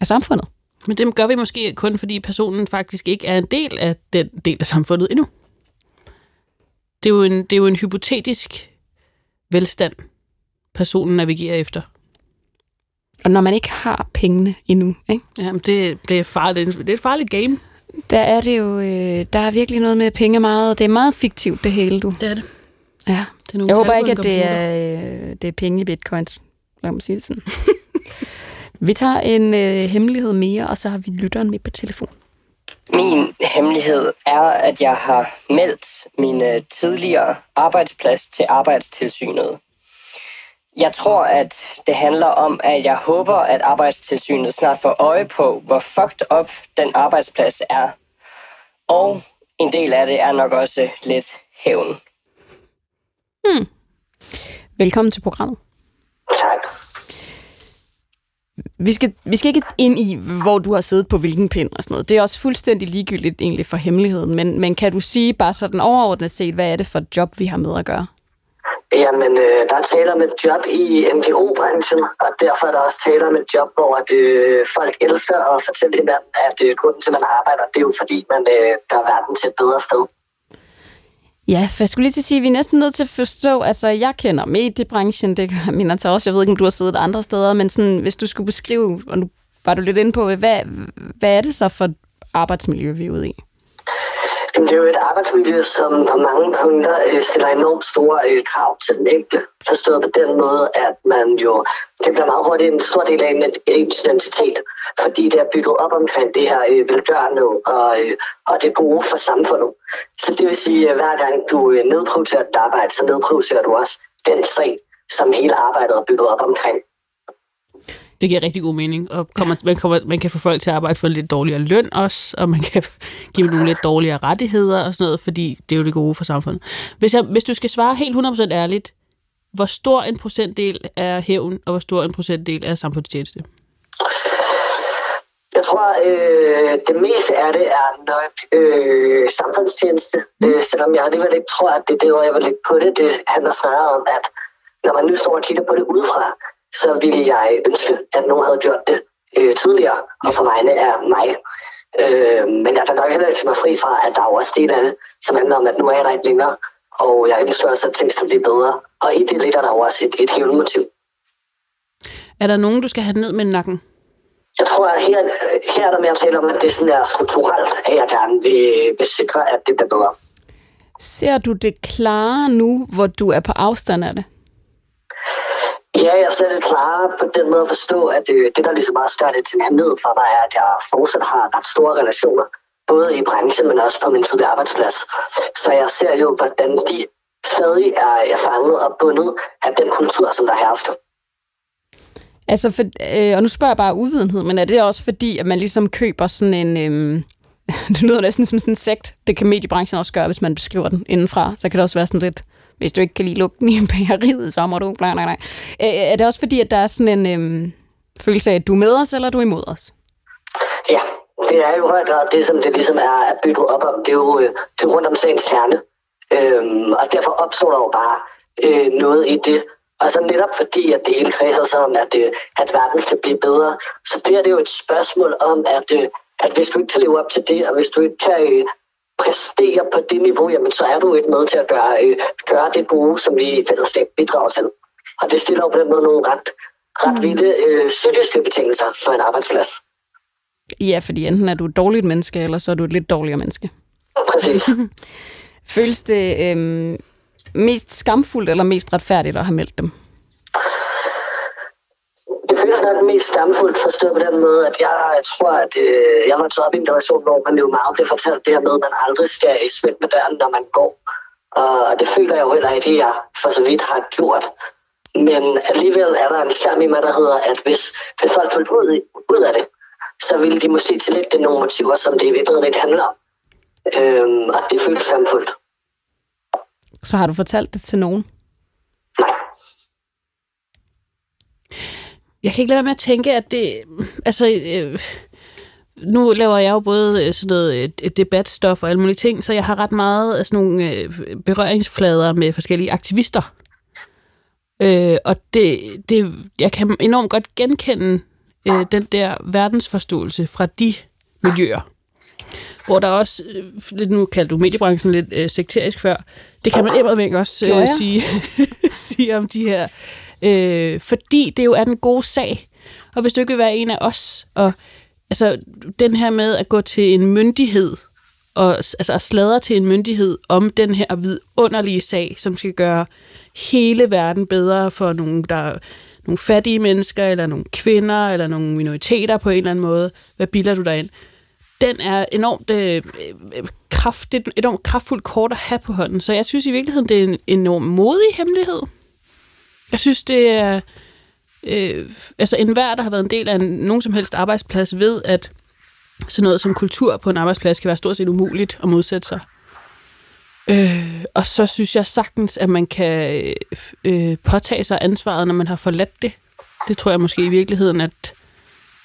af samfundet. Men det gør vi måske kun, fordi personen faktisk ikke er en del af den del af samfundet endnu. Det er jo en, det er jo en hypotetisk velstand, personen navigerer efter. Og når man ikke har pengene endnu, ikke? Jamen, det, det, er farligt, det er et farligt game. der er det jo... Øh, der er virkelig noget med penge meget... Det er meget fiktivt, det hele, du. Det er det. Ja. det er nogle Jeg håber ikke, at det er, øh, det er penge i bitcoins. Lad mig sige det sådan. vi tager en øh, hemmelighed mere, og så har vi lytteren med på telefon. Min hemmelighed er, at jeg har meldt min øh, tidligere arbejdsplads til arbejdstilsynet. Jeg tror, at det handler om, at jeg håber, at arbejdstilsynet snart får øje på, hvor fucked up den arbejdsplads er. Og en del af det er nok også lidt hævn. Velkommen til programmet. Tak. Vi skal, vi skal ikke ind i, hvor du har siddet på hvilken pind og sådan noget. Det er også fuldstændig ligegyldigt egentlig for hemmeligheden. Men, men kan du sige bare sådan overordnet set, hvad er det for et job, vi har med at gøre? Jamen, øh, der er tale om et job i NGO-branchen, og derfor er der også tale om et job, hvor at, øh, folk elsker at fortælle hinanden, at øh, grunden til, at man arbejder, det er jo fordi, man øh, gør verden til et bedre sted. Ja, for jeg skulle lige til at sige, at vi er næsten nødt til at forstå, altså jeg kender mediebranchen, det gør min altså også, jeg ved ikke, om du har siddet andre steder, men sådan, hvis du skulle beskrive, og nu var du lidt inde på, hvad, hvad er det så for et arbejdsmiljø, vi er ude i? Jamen, det er jo et arbejdsmiljø, som på mange punkter øh, stiller enormt store øh, krav til den enkelte. Forstået på den måde, at man jo, det bliver meget hurtigt en stor del af en ens identitet, fordi det er bygget op omkring det her øh, velgørende og, og det gode for samfundet. Så det vil sige, at hver gang du nedprioriterer dit arbejde, så nedprioriterer du også den sag, som hele arbejdet er bygget op omkring. Det giver rigtig god mening, og kommer, man, kommer, man kan få folk til at arbejde for en lidt dårligere løn også, og man kan give dem nogle lidt dårligere rettigheder og sådan noget, fordi det er jo det gode for samfundet. Hvis, jeg, hvis du skal svare helt 100% ærligt, hvor stor en procentdel er hævn, og hvor stor en procentdel er samfundstjeneste? Jeg tror, øh, det meste af det er nok øh, samfundstjeneste, øh, selvom jeg alligevel ikke tror, at det er det, hvor jeg vil lægge på det. Det handler snarere om, at når man nu står og kigger på det udefra, så ville jeg ønske, at nogen havde gjort det øh, tidligere, og på vegne af mig. Øh, men jeg kan nok heller ikke mig fri fra, at der er jo også del af det, som handler om, at nu er jeg der ikke længere, og jeg ønsker også, at ting skal blive bedre. Og i det ligger der jo også et, et hævnmotiv. Er der nogen, du skal have ned med nakken? Jeg tror, at her, her er der mere at tale om, at det sådan er strukturelt, at jeg gerne vil, vil sikre, at det bliver bedre. Ser du det klare nu, hvor du er på afstand af det? Ja, jeg er det klar på den måde at forstå, at øh, det, der ligesom også gør det til en hemmelighed for mig, er, at jeg fortsat har ret store relationer, både i branchen, men også på min tidligere arbejdsplads. Så jeg ser jo, hvordan de stadig er, er fanget og bundet af den kultur, som der hersker. Altså, for, øh, og nu spørger jeg bare uvidenhed, men er det også fordi, at man ligesom køber sådan en... Øh, det lyder næsten som sådan en sekt. Det kan mediebranchen også gøre, hvis man beskriver den indenfra. Så kan det også være sådan lidt, hvis du ikke kan lide lugten i bageriet, så må du... Nej, nej, nej. Er det også fordi, at der er sådan en øhm, følelse af, at du er med os, eller er du imod os? Ja, det er jo i høj grad det, som det ligesom er er bygget op om. Det er jo, øh, det er rundt om sagens kerne. Øhm, og derfor opstår der jo bare øh, noget i det. Og så netop fordi, at det hele kredser sig om, at, øh, at verden skal blive bedre, så bliver det jo et spørgsmål om, at, øh, at hvis du ikke kan leve op til det, og hvis du ikke kan øh, præsterer på det niveau, jamen så er du ikke med til at gøre, øh, gøre det gode, som vi i fællesskab bidrager til. Og det stiller jo på den måde nogle ret, ret vilde øh, psykiske betingelser for en arbejdsplads. Ja, fordi enten er du et dårligt menneske, eller så er du et lidt dårligere menneske. Præcis. Føles det øhm, mest skamfuldt eller mest retfærdigt at have meldt dem? Det føles nok mest skamfuldt forstået på den måde, at jeg, jeg tror, at øh, jeg var taget op i en relation, hvor man jo meget blev fortalt det her med, at man aldrig skal smække med døren, når man går. Og det føler jeg jo heller ikke, at jeg for så vidt har gjort. Men alligevel er der en skam i mig, der hedder, at hvis, hvis folk fulgte ud, ud af det, så ville de måske tillægge nogle motiver, som det i virkeligheden ikke handler om. Øhm, og det føles skamfuldt. Så har du fortalt det til nogen? Jeg kan ikke lade være med at tænke, at det... Altså, øh, nu laver jeg jo både øh, sådan noget et, et debatstof og alle mulige ting, så jeg har ret meget af sådan nogle øh, berøringsflader med forskellige aktivister. Øh, og det, det, jeg kan enormt godt genkende øh, den der verdensforståelse fra de miljøer. Hvor der også, øh, lidt nu kaldte du mediebranchen lidt øh, sekterisk før, det kan man imod også øh, sige, sige om de her. Øh, fordi det jo er den gode sag. Og hvis du ikke vil være en af os, og altså den her med at gå til en myndighed, og altså at sladre til en myndighed om den her vidunderlige sag, som skal gøre hele verden bedre for nogle, der nogle fattige mennesker, eller nogle kvinder, eller nogle minoriteter på en eller anden måde. Hvad bilder du dig ind? Den er enormt øh, øh kraftigt, enormt kraftfuldt kort at have på hånden. Så jeg synes i virkeligheden, det er en enorm modig hemmelighed. Jeg synes, det er... Øh, altså enhver, der har været en del af en, nogen som helst arbejdsplads, ved, at sådan noget som kultur på en arbejdsplads kan være stort set umuligt at modsætte sig. Øh, og så synes jeg sagtens, at man kan øh, øh påtage sig ansvaret, når man har forladt det. Det tror jeg måske i virkeligheden, at,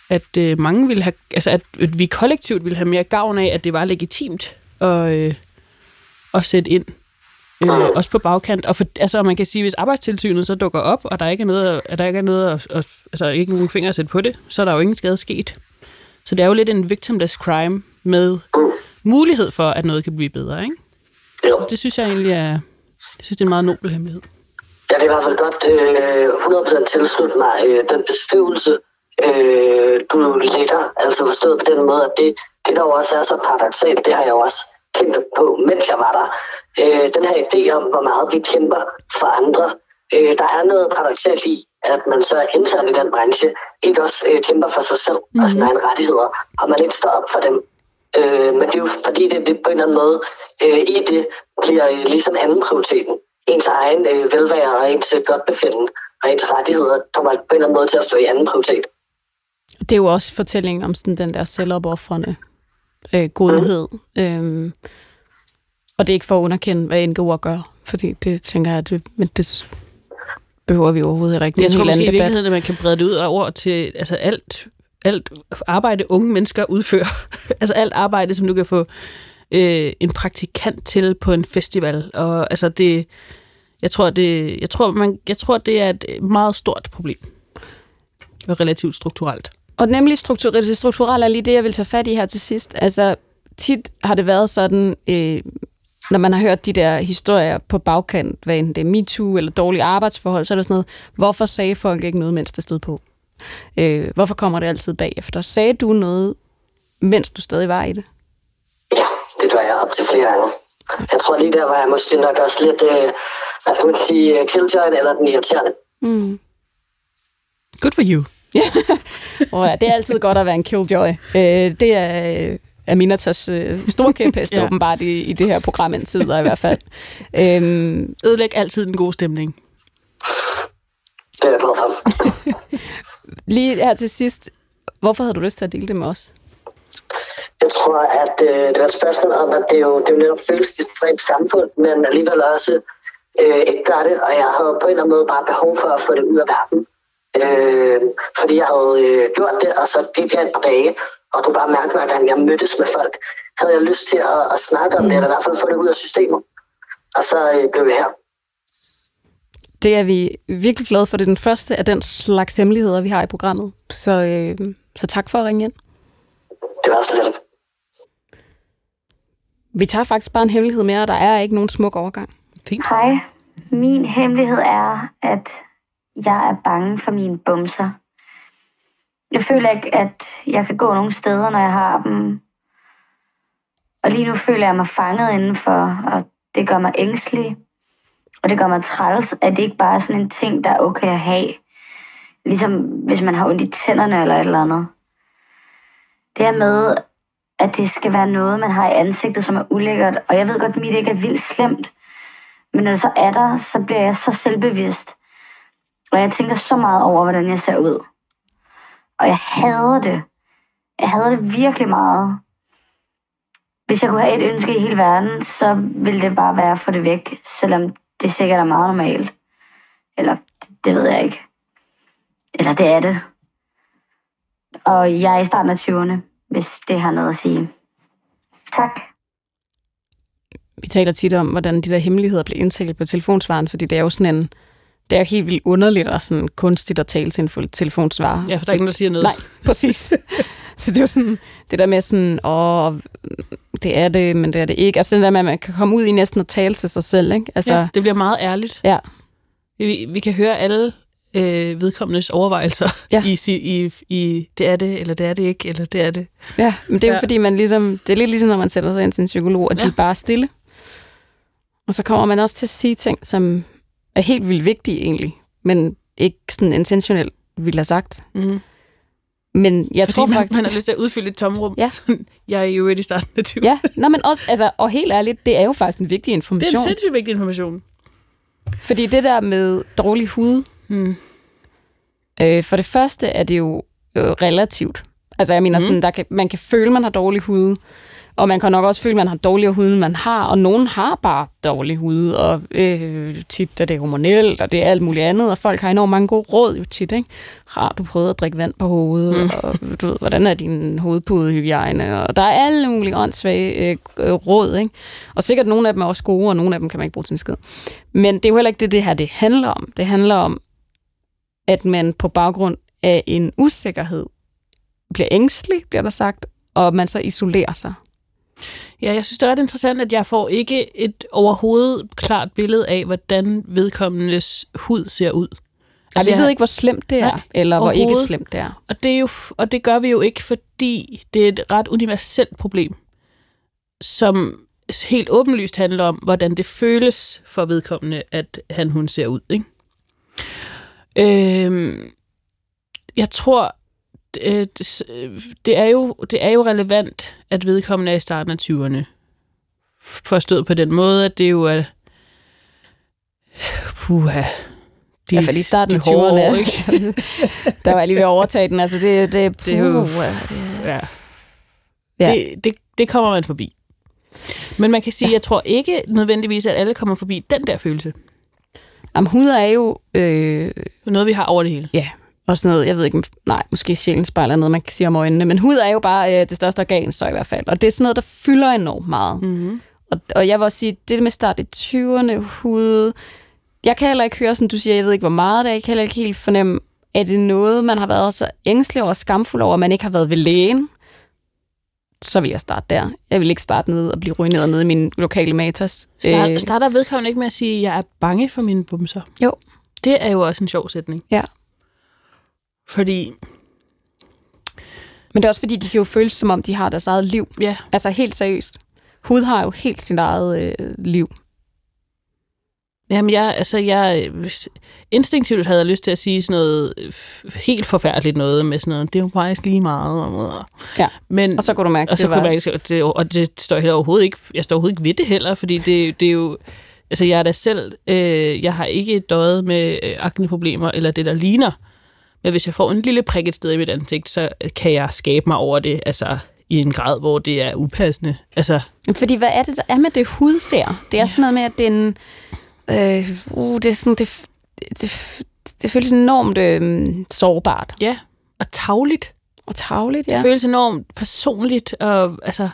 at øh, mange ville have, altså at, at vi kollektivt ville have mere gavn af, at det var legitimt at, øh, at sætte ind. Øh, også på bagkant. Og for, altså, man kan sige, hvis arbejdstilsynet så dukker op, og der ikke er noget, at der ikke er noget at, at, altså ikke nogen fingre at sætte på det, så er der jo ingen skade sket. Så det er jo lidt en victimless crime med mulighed for, at noget kan blive bedre, ikke? Jo. Så det synes jeg egentlig er, jeg synes, det er en meget nobel hemmelighed. Jeg kan i hvert fald godt øh, 100% tilslutte mig øh, den beskrivelse, øh, du lægger. Altså forstået på den måde, at det, det der jo også er så paradoxalt, det har jeg jo også tænkt på, mens jeg var der. Øh, den her idé om, hvor meget vi kæmper for andre. Øh, der er noget paradoxalt i, at man så er internt i den branche, ikke også øh, kæmper for sig selv mm-hmm. og sine egne rettigheder, og man ikke står op for dem. Øh, men det er jo fordi, det, det på en eller anden måde øh, i det bliver øh, ligesom anden prioriteten. Ens egen øh, velvære og ens godt befindende og ens rettigheder kommer på en eller anden måde til at stå i anden prioritet. Det er jo også fortællingen om sådan den der selvopoffrende øh, godhed. Mm. Øhm, og det er ikke for at underkende, hvad NGO'er gør, fordi det tænker jeg, det, men det behøver vi overhovedet ikke. Jeg tror måske i virkeligheden, at man kan brede det ud over til altså alt, alt arbejde, unge mennesker udfører. altså alt arbejde, som du kan få øh, en praktikant til på en festival. Og altså det, jeg tror, det, jeg tror, man, jeg tror, det er et meget stort problem. Og relativt strukturelt. Og nemlig struktur, det strukturelle er lige det, jeg vil tage fat i her til sidst. Altså, tit har det været sådan, øh, når man har hørt de der historier på bagkant, hvad enten det er MeToo eller dårlige arbejdsforhold, så er det sådan noget, hvorfor sagde folk ikke noget, mens det stod på? Øh, hvorfor kommer det altid bagefter? Sagde du noget, mens du stadig var i det? Ja, det gør jeg op til flere gange. Jeg tror lige der var jeg måske nok også lidt, øh, hvad skal man sige, killjoy eller den irriterende. Mm. Good for you. Oh, ja det er altid godt at være en killjoy. Øh, det er øh, Aminatas øh, store kæphest ja. åbenbart i, i det her program indtil i hvert fald. Øhm, Ødelæg altid den gode stemning. Det er jeg. Lige her til sidst, hvorfor havde du lyst til at dele det med os? Jeg tror, at øh, det var et spørgsmål om, at det jo, det jo netop føles ekstremt skamfuldt, men alligevel også øh, ikke gør det, og jeg havde på en eller anden måde bare behov for at få det ud af verden. Øh, fordi jeg havde øh, gjort det, og så gik jeg et par dage, og du bare mærke, hver gang jeg mødtes med folk, havde jeg lyst til at, at snakke om det, eller i hvert fald få det ud af systemet. Og så øh, blev jeg her. Det er vi virkelig glade for. Det er den første af den slags hemmeligheder, vi har i programmet. Så, øh, så tak for at ringe ind. Det var så lidt. Vi tager faktisk bare en hemmelighed mere, og der er ikke nogen smuk overgang. Fint. Hej. Min hemmelighed er, at jeg er bange for mine bumser. Jeg føler ikke, at jeg kan gå nogen steder, når jeg har dem. Og lige nu føler jeg mig fanget indenfor, og det gør mig ængstelig. Og det gør mig træls, at det ikke bare er sådan en ting, der er okay at have. Ligesom hvis man har ondt i tænderne eller et eller andet. Det er med, at det skal være noget, man har i ansigtet, som er ulækkert. Og jeg ved godt, at mit ikke er vildt slemt. Men når det så er der, så bliver jeg så selvbevidst. Og jeg tænker så meget over, hvordan jeg ser ud. Og jeg hader det. Jeg hader det virkelig meget. Hvis jeg kunne have et ønske i hele verden, så ville det bare være at få det væk, selvom det sikkert er meget normalt. Eller det, det ved jeg ikke. Eller det er det. Og jeg er i starten af 20'erne, hvis det har noget at sige. Tak. Vi taler tit om, hvordan de der hemmeligheder bliver indtalt på telefonsvaren, fordi det er jo sådan en... Det er helt vildt underligt og sådan kunstigt at tale til en telefonsvarer. Ja, for der er ingen, der siger noget. Nej, præcis. Så det er jo sådan, det der med sådan, åh, det er det, men det er det ikke. Altså det der med, at man kan komme ud i næsten at tale til sig selv, ikke? Altså, Ja, det bliver meget ærligt. ja. Vi, vi kan høre alle øh, vedkommendes overvejelser Ja. i, i, i, det er det, eller det er det ikke, eller det er det. Ja, men det er jo Ja. fordi, man ligesom, det er lidt ligesom, når man sætter sig ind til en psykolog, at ja. de er bare stille. Og så kommer man også til at sige ting, som er helt vildt vigtige egentlig, men ikke sådan intentionelt ville have sagt. Mm. Men jeg Fordi tror man, faktisk... man har lyst til at udfylde et tomrum. Ja. jeg er jo i starten af 20. Ja, nå, men også, altså, og helt ærligt, det er jo faktisk en vigtig Det er information. en sindssygt vigtig information. Fordi det der med dårlig hud, Mm. øh, for det første er det jo øh, relativt. Altså jeg mener, mm. sådan, der kan, man kan føle, man har dårlig hud, og man kan nok også føle, man har dårligere hud, end man har, og nogen har bare dårlig hud, og øh, tit er det hormonelt, og det er alt muligt andet, og folk har enormt mange gode råd jo tit, ikke? Har du prøvet at drikke vand på hovedet, mm. og du ved, hvordan er din hovedpudehygiejne, og der er alle mulige åndssvage øh, øh, råd, ikke? Og sikkert nogle af dem er også gode, og nogle af dem kan man ikke bruge til en skid. Men det er jo heller ikke det, det her det handler om. Det handler om, at man på baggrund af en usikkerhed bliver ængstelig, bliver der sagt, og man så isolerer sig. Ja, jeg synes, det er ret interessant, at jeg får ikke et overhovedet klart billede af, hvordan vedkommendes hud ser ud. Altså, vi jeg- ved ikke, hvor slemt det er, Nej, eller hvor ikke slemt det er. Og det, er jo, og det gør vi jo ikke, fordi det er et ret universelt problem, som helt åbenlyst handler om, hvordan det føles for vedkommende, at han hun ser ud. Ikke? Øhm, jeg tror, det, det, er jo, det er jo relevant, at vedkommende er i starten af 20'erne. Forstået på den måde, at det jo er... Puha. De, Ja, for i starten af de hårde 20'erne, år, ikke? der var jeg lige ved at overtage den. Altså, det, det, Det er jo... Ja. Ja. Det, det, det kommer man forbi. Men man kan sige, ja. jeg tror ikke nødvendigvis, at alle kommer forbi den der følelse. Jamen, hud er jo... Øh, Noget, vi har over det hele. ja, og sådan noget, jeg ved ikke, nej, måske sjælen spejler noget, man kan sige om øjnene, men hud er jo bare øh, det største organ, så i hvert fald. Og det er sådan noget, der fylder enormt meget. Mm-hmm. Og, og jeg vil også sige, det med start i 20'erne, hud... Jeg kan heller ikke høre, som du siger, jeg ved ikke, hvor meget det er. Jeg kan heller ikke helt fornemme, er det noget, man har været så ængstelig og skamfuld over, at man ikke har været ved lægen? Så vil jeg starte der. Jeg vil ikke starte ned og blive ruineret nede i min lokale matas. Start, Øh, starter vedkommende ikke med at sige, at jeg er bange for mine bumser? Jo. Det er jo også en sjov sætning. Ja. Fordi, Men det er også fordi, de kan jo føles, som om de har deres eget liv. ja, Altså helt seriøst. Hud har jo helt sit eget øh, liv. Jamen, jeg, altså, jeg, instinktivt havde jeg lyst til at sige sådan noget øh, helt forfærdeligt noget med sådan noget, det er jo faktisk lige meget. Og, Ja. Men, Og så kunne du mærke, og så det var... kunne og det, og det står heller overhovedet ikke, jeg står overhovedet ikke ved det heller, fordi det, det er jo, altså jeg er da selv, øh, jeg har ikke døjet med øh, akneproblemer, eller det der ligner, men hvis jeg får en lille prik et sted i mit ansigt, så kan jeg skabe mig over det, altså i en grad, hvor det er upassende. Altså, Fordi hvad er det, der er med det hud der? Det er sådan noget med, at den... Øh, uh, det er sådan... Det, det, det, det føles enormt øh, sårbart ja, og tagligt. og tavligt, Det ja. føles enormt personligt, og altså,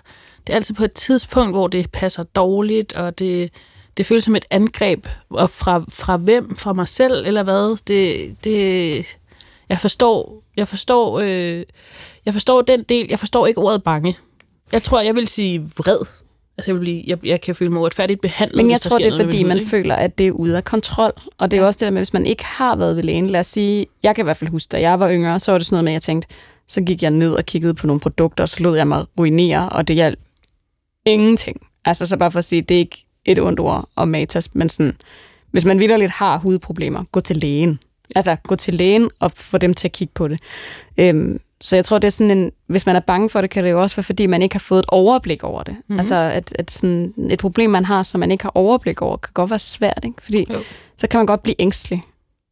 det er altid på et tidspunkt, hvor det passer dårligt, og det, det føles som et angreb, og fra, fra hvem? Fra mig selv, eller hvad? Det, det, jeg forstår, jeg forstår, øh, jeg forstår den del, jeg forstår ikke ordet bange. Jeg tror, jeg vil sige vred. Altså, jeg, vil blive, jeg, jeg kan føle mig uretfærdigt behandlet, Men jeg tror, det er, noget fordi man ikke? føler, at det er ude af kontrol. Og det er jo også det der med, hvis man ikke har været ved lægen. Lad os sige, jeg kan i hvert fald huske, da jeg var yngre, så var det sådan noget med, at jeg tænkte, så gik jeg ned og kiggede på nogle produkter, og så lod jeg mig ruinere, og det hjalp ingenting. Altså så bare for at sige, det er ikke et ondt ord om matas, men sådan, hvis man vidderligt har hudproblemer, gå til lægen. Altså gå til lægen og få dem til at kigge på det. Øhm, så jeg tror, det er sådan en, hvis man er bange for det, kan det jo også være, fordi man ikke har fået et overblik over det. Mhm. Mm-hmm. Altså at, at sådan et problem, man har, som man ikke har overblik over, kan godt være svært, ikke? Fordi Jo. så kan man godt blive ængstelig.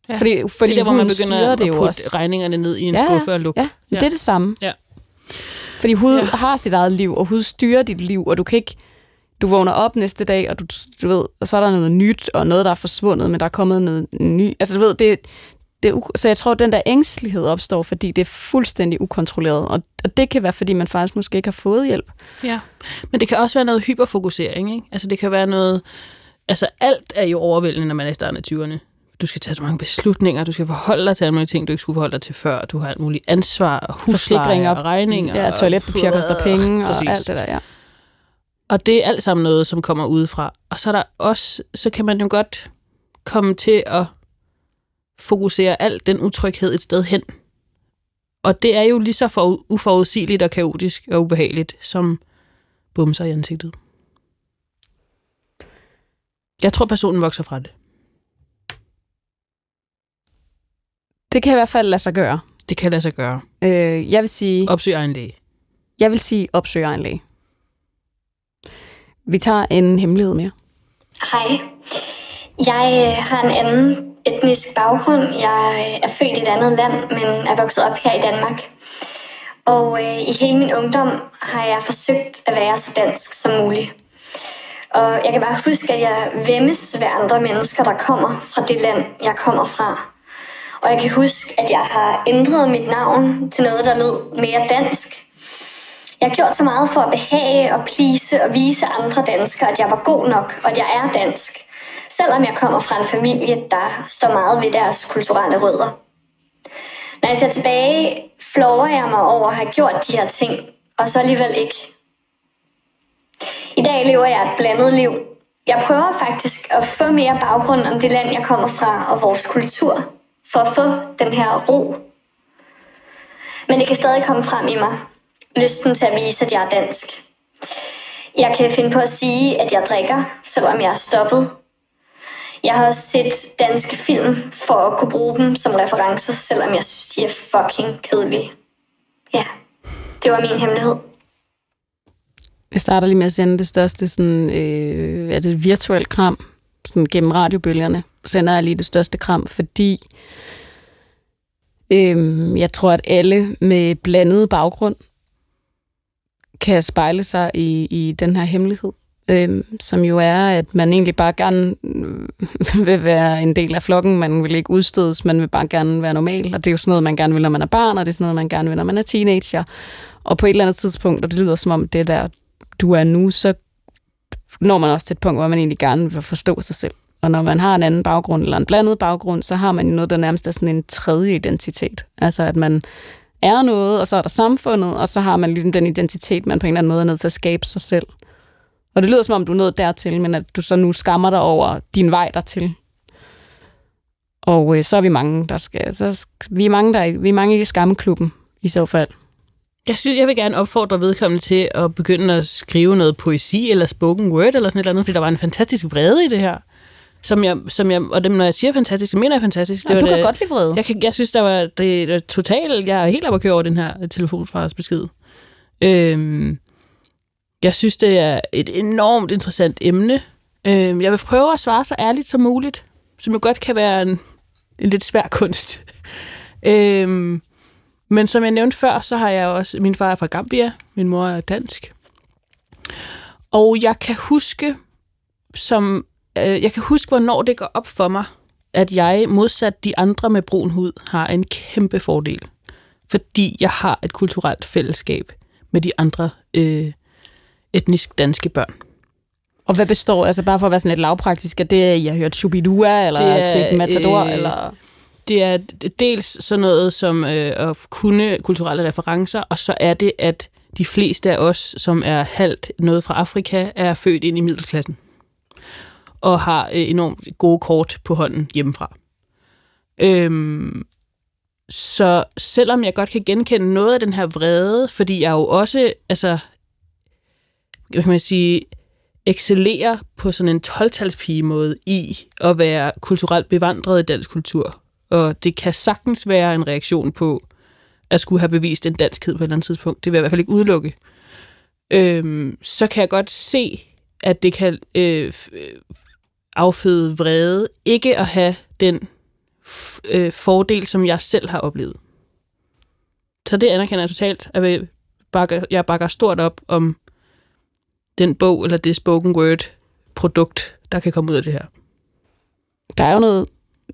Ja. Fordi, fordi det er der, hvor man begynder styrer at det jo putte også. regningerne ned i en Ja, skuffe og lukke. Ja, ja. det er det samme. Ja. Fordi hud ja. har sit eget liv, og hud styrer dit liv, og du kan ikke... Du vågner op næste dag, og du, du ved, og så er der noget nyt, og noget, der er forsvundet, men der er kommet noget ny. Altså, du ved, det, det så jeg tror, at den der ængstelighed opstår, fordi det er fuldstændig ukontrolleret. Og, og det kan være, fordi man faktisk måske ikke har fået hjælp. Ja, men det kan også være noget hyperfokusering, ikke? Altså det kan være noget... Altså alt er jo overvældende, når man er i starten af 20'erne. Du skal tage så mange beslutninger, du skal forholde dig til alle mulige ting, du ikke skulle forholde dig til før. Du har alt muligt ansvar, og husleje og regninger. Ja, toiletpapir koster penge, og Præcis. alt det der, ja. Og det er alt sammen noget, som kommer udefra. Og så er der også, så kan man jo godt komme til at fokusere al den utryghed et sted hen. Og det er jo lige så for, uforudsigeligt og kaotisk og ubehageligt, som bumser i ansigtet. Jeg tror, personen vokser fra det. Det kan i hvert fald lade sig gøre. Det kan lade sig gøre. Øh, jeg vil sige... Opsøg egen læge. Jeg vil sige, opsøg egen læge. Vi tager en hemmelighed mere. Hej. Jeg øh, har en anden etnisk baggrund. Jeg øh, er født i et andet land, men er vokset op her i Danmark. Og øh, i hele min ungdom har jeg forsøgt at være så dansk som muligt. Og jeg kan bare huske, at jeg vemmes ved andre mennesker, der kommer fra det land, jeg kommer fra. Og jeg kan huske, at jeg har ændret mit navn til noget, der lød mere dansk. Jeg har gjort så meget for at behage og plise og vise andre danskere, at jeg var god nok, og at jeg er dansk. Selvom jeg kommer fra en familie, der står meget ved deres kulturelle rødder. Når jeg ser tilbage, flover jeg mig over at have gjort de her ting, og så alligevel ikke. I dag lever jeg et blandet liv. Jeg prøver faktisk at få mere baggrund om det land, jeg kommer fra, og vores kultur, for at få den her ro. Men det kan stadig komme frem i mig. Lysten til at vise, at jeg er dansk. Jeg kan finde på at sige, at jeg drikker, selvom jeg er stoppet. Jeg har også set danske film for at kunne bruge dem som referencer, selvom jeg synes, de er fucking kedelige. Ja, det var min hemmelighed. Jeg starter lige med at sende det største sådan, øh, er det virtuel virtuelt kram sådan gennem radiobølgerne. Sender jeg lige det største kram, fordi øh, jeg tror, at alle med blandet baggrund kan spejle sig i, i den her hemmelighed, øh, som jo er, at man egentlig bare gerne øh, vil være en del af flokken, man vil ikke udstødes, man vil bare gerne være normal, og det er jo sådan noget, man gerne vil, når man er barn, og det er sådan noget, man gerne vil, når man er teenager. Og på et eller andet tidspunkt, og det lyder som om det der, du er nu, så når man også til et punkt, hvor man egentlig gerne vil forstå sig selv. Og når man har en anden baggrund, eller en blandet baggrund, så har man jo noget, der nærmest er sådan en tredje identitet. Altså at man er noget, og så er der samfundet, og så har man ligesom den identitet, man på en eller anden måde er nødt til at skabe sig selv. Og det lyder som om, du er nået dertil, men at du så nu skammer dig over din vej dertil. Og øh, så er vi mange, der skal... Så vi er mange, der vi er mange i skammeklubben, i så fald. Jeg synes, jeg vil gerne opfordre vedkommende til at begynde at skrive noget poesi eller spoken word eller sådan et eller andet, fordi der var en fantastisk vrede i det her. Som jeg, som jeg, og dem, når jeg siger fantastisk, så mener jeg fantastisk. Ja, var du kan det- godt lide vrede. Jeg, kan, jeg synes, der var det, det totalt... Jeg er helt oppe at køre over den her telefonsvarets besked. Øhm, jeg synes, det er et enormt interessant emne. Øhm, jeg vil prøve at svare så ærligt som muligt, som jo godt kan være en, en lidt svær kunst. øhm, men som jeg nævnte før, så har jeg også... Min far er fra Gambia, min mor er dansk. Og jeg kan huske, som, øh, jeg kan huske, hvornår det går op for mig, at jeg modsat de andre med brun hud har en kæmpe fordel. Fordi jeg har et kulturelt fællesskab med de andre øh, etnisk danske børn. Og hvad består, altså bare for at være sådan lidt lavpraktisk, er det, jeg har hørt Shubidua, eller Det er, Sigma Matador, øh, eller... Det er dels sådan noget som øh, at kunne kulturelle referencer, og så er det, at de fleste af os, som er halvt noget fra Afrika, er født ind i middelklassen og har øh, enormt gode kort på hånden hjemmefra. Øhm, så selvom jeg godt kan genkende noget af den her vrede, fordi jeg jo også, altså, hvad kan man sige, excellerer på sådan en 12 måde i at være kulturelt bevandret i dansk kultur. Og det kan sagtens være en reaktion på at skulle have bevist en danskhed på et eller andet tidspunkt. Det vil jeg i hvert fald ikke udelukke. Øhm, så kan jeg godt se, at det kan øh, afføde vrede, ikke at have den øh, fordel, som jeg selv har oplevet. Så det anerkender jeg totalt. Jeg, bakker, jeg bakker stort op om den bog, eller det spoken word produkt, der kan komme ud af det her. Der er jo noget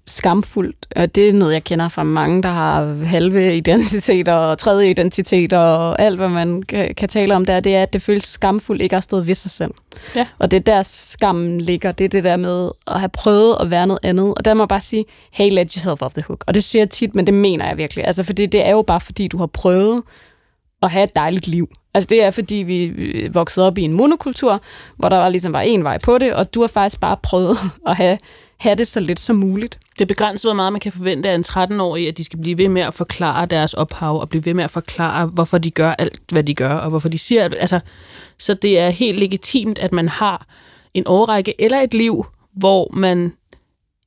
skamfuldt, og det er noget, jeg kender fra mange, der har halve identiteter og tredje identiteter og alt, hvad man kan, kan tale om der, det er, at det føles skamfuldt ikke at stået ved sig selv. Ja. Og det er der skammen ligger, det er det der med at have prøvet at være noget andet. Og der må jeg bare sige, hey, let yourself off the hook. Og det siger jeg tit, men det mener jeg virkelig. Altså, fordi det er jo bare, fordi du har prøvet at have et dejligt liv. Altså det er, fordi vi voksede op i en monokultur, hvor der var ligesom var en vej på det, og du har faktisk bare prøvet at have, have det så lidt som muligt. Det er begrænset, hvor meget man kan forvente af en 13-årig, at de skal blive ved med at forklare deres ophav, og blive ved med at forklare, hvorfor de gør alt, hvad de gør, og hvorfor de siger altså, Så det er helt legitimt, at man har en årrække eller et liv, hvor man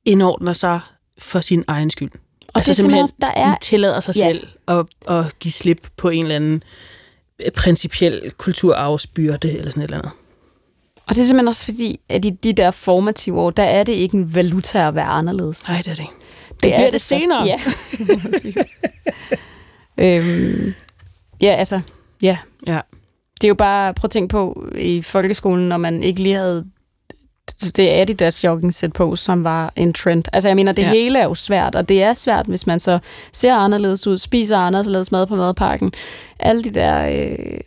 indordner sig for sin egen skyld. Og altså det er simpelthen, der er... tillader sig ja. selv at, at give slip på en eller anden principiel kulturarvsbyrde eller sådan et eller andet. Og det er simpelthen også fordi, at i de der formative år, der er det ikke en valuta at være anderledes. Nej, det er det ikke. Det, det bliver det, det senere. Ja. øhm, ja, altså, ja. ja. Det er jo bare, prøv at tænke på, i folkeskolen, når man ikke lige havde det Adidas jogging sæt på, som var en trend. Altså jeg mener, det ja. hele er jo svært, og det er svært, hvis man så ser anderledes ud, spiser anderledes mad på madpakken. Alle de der øh,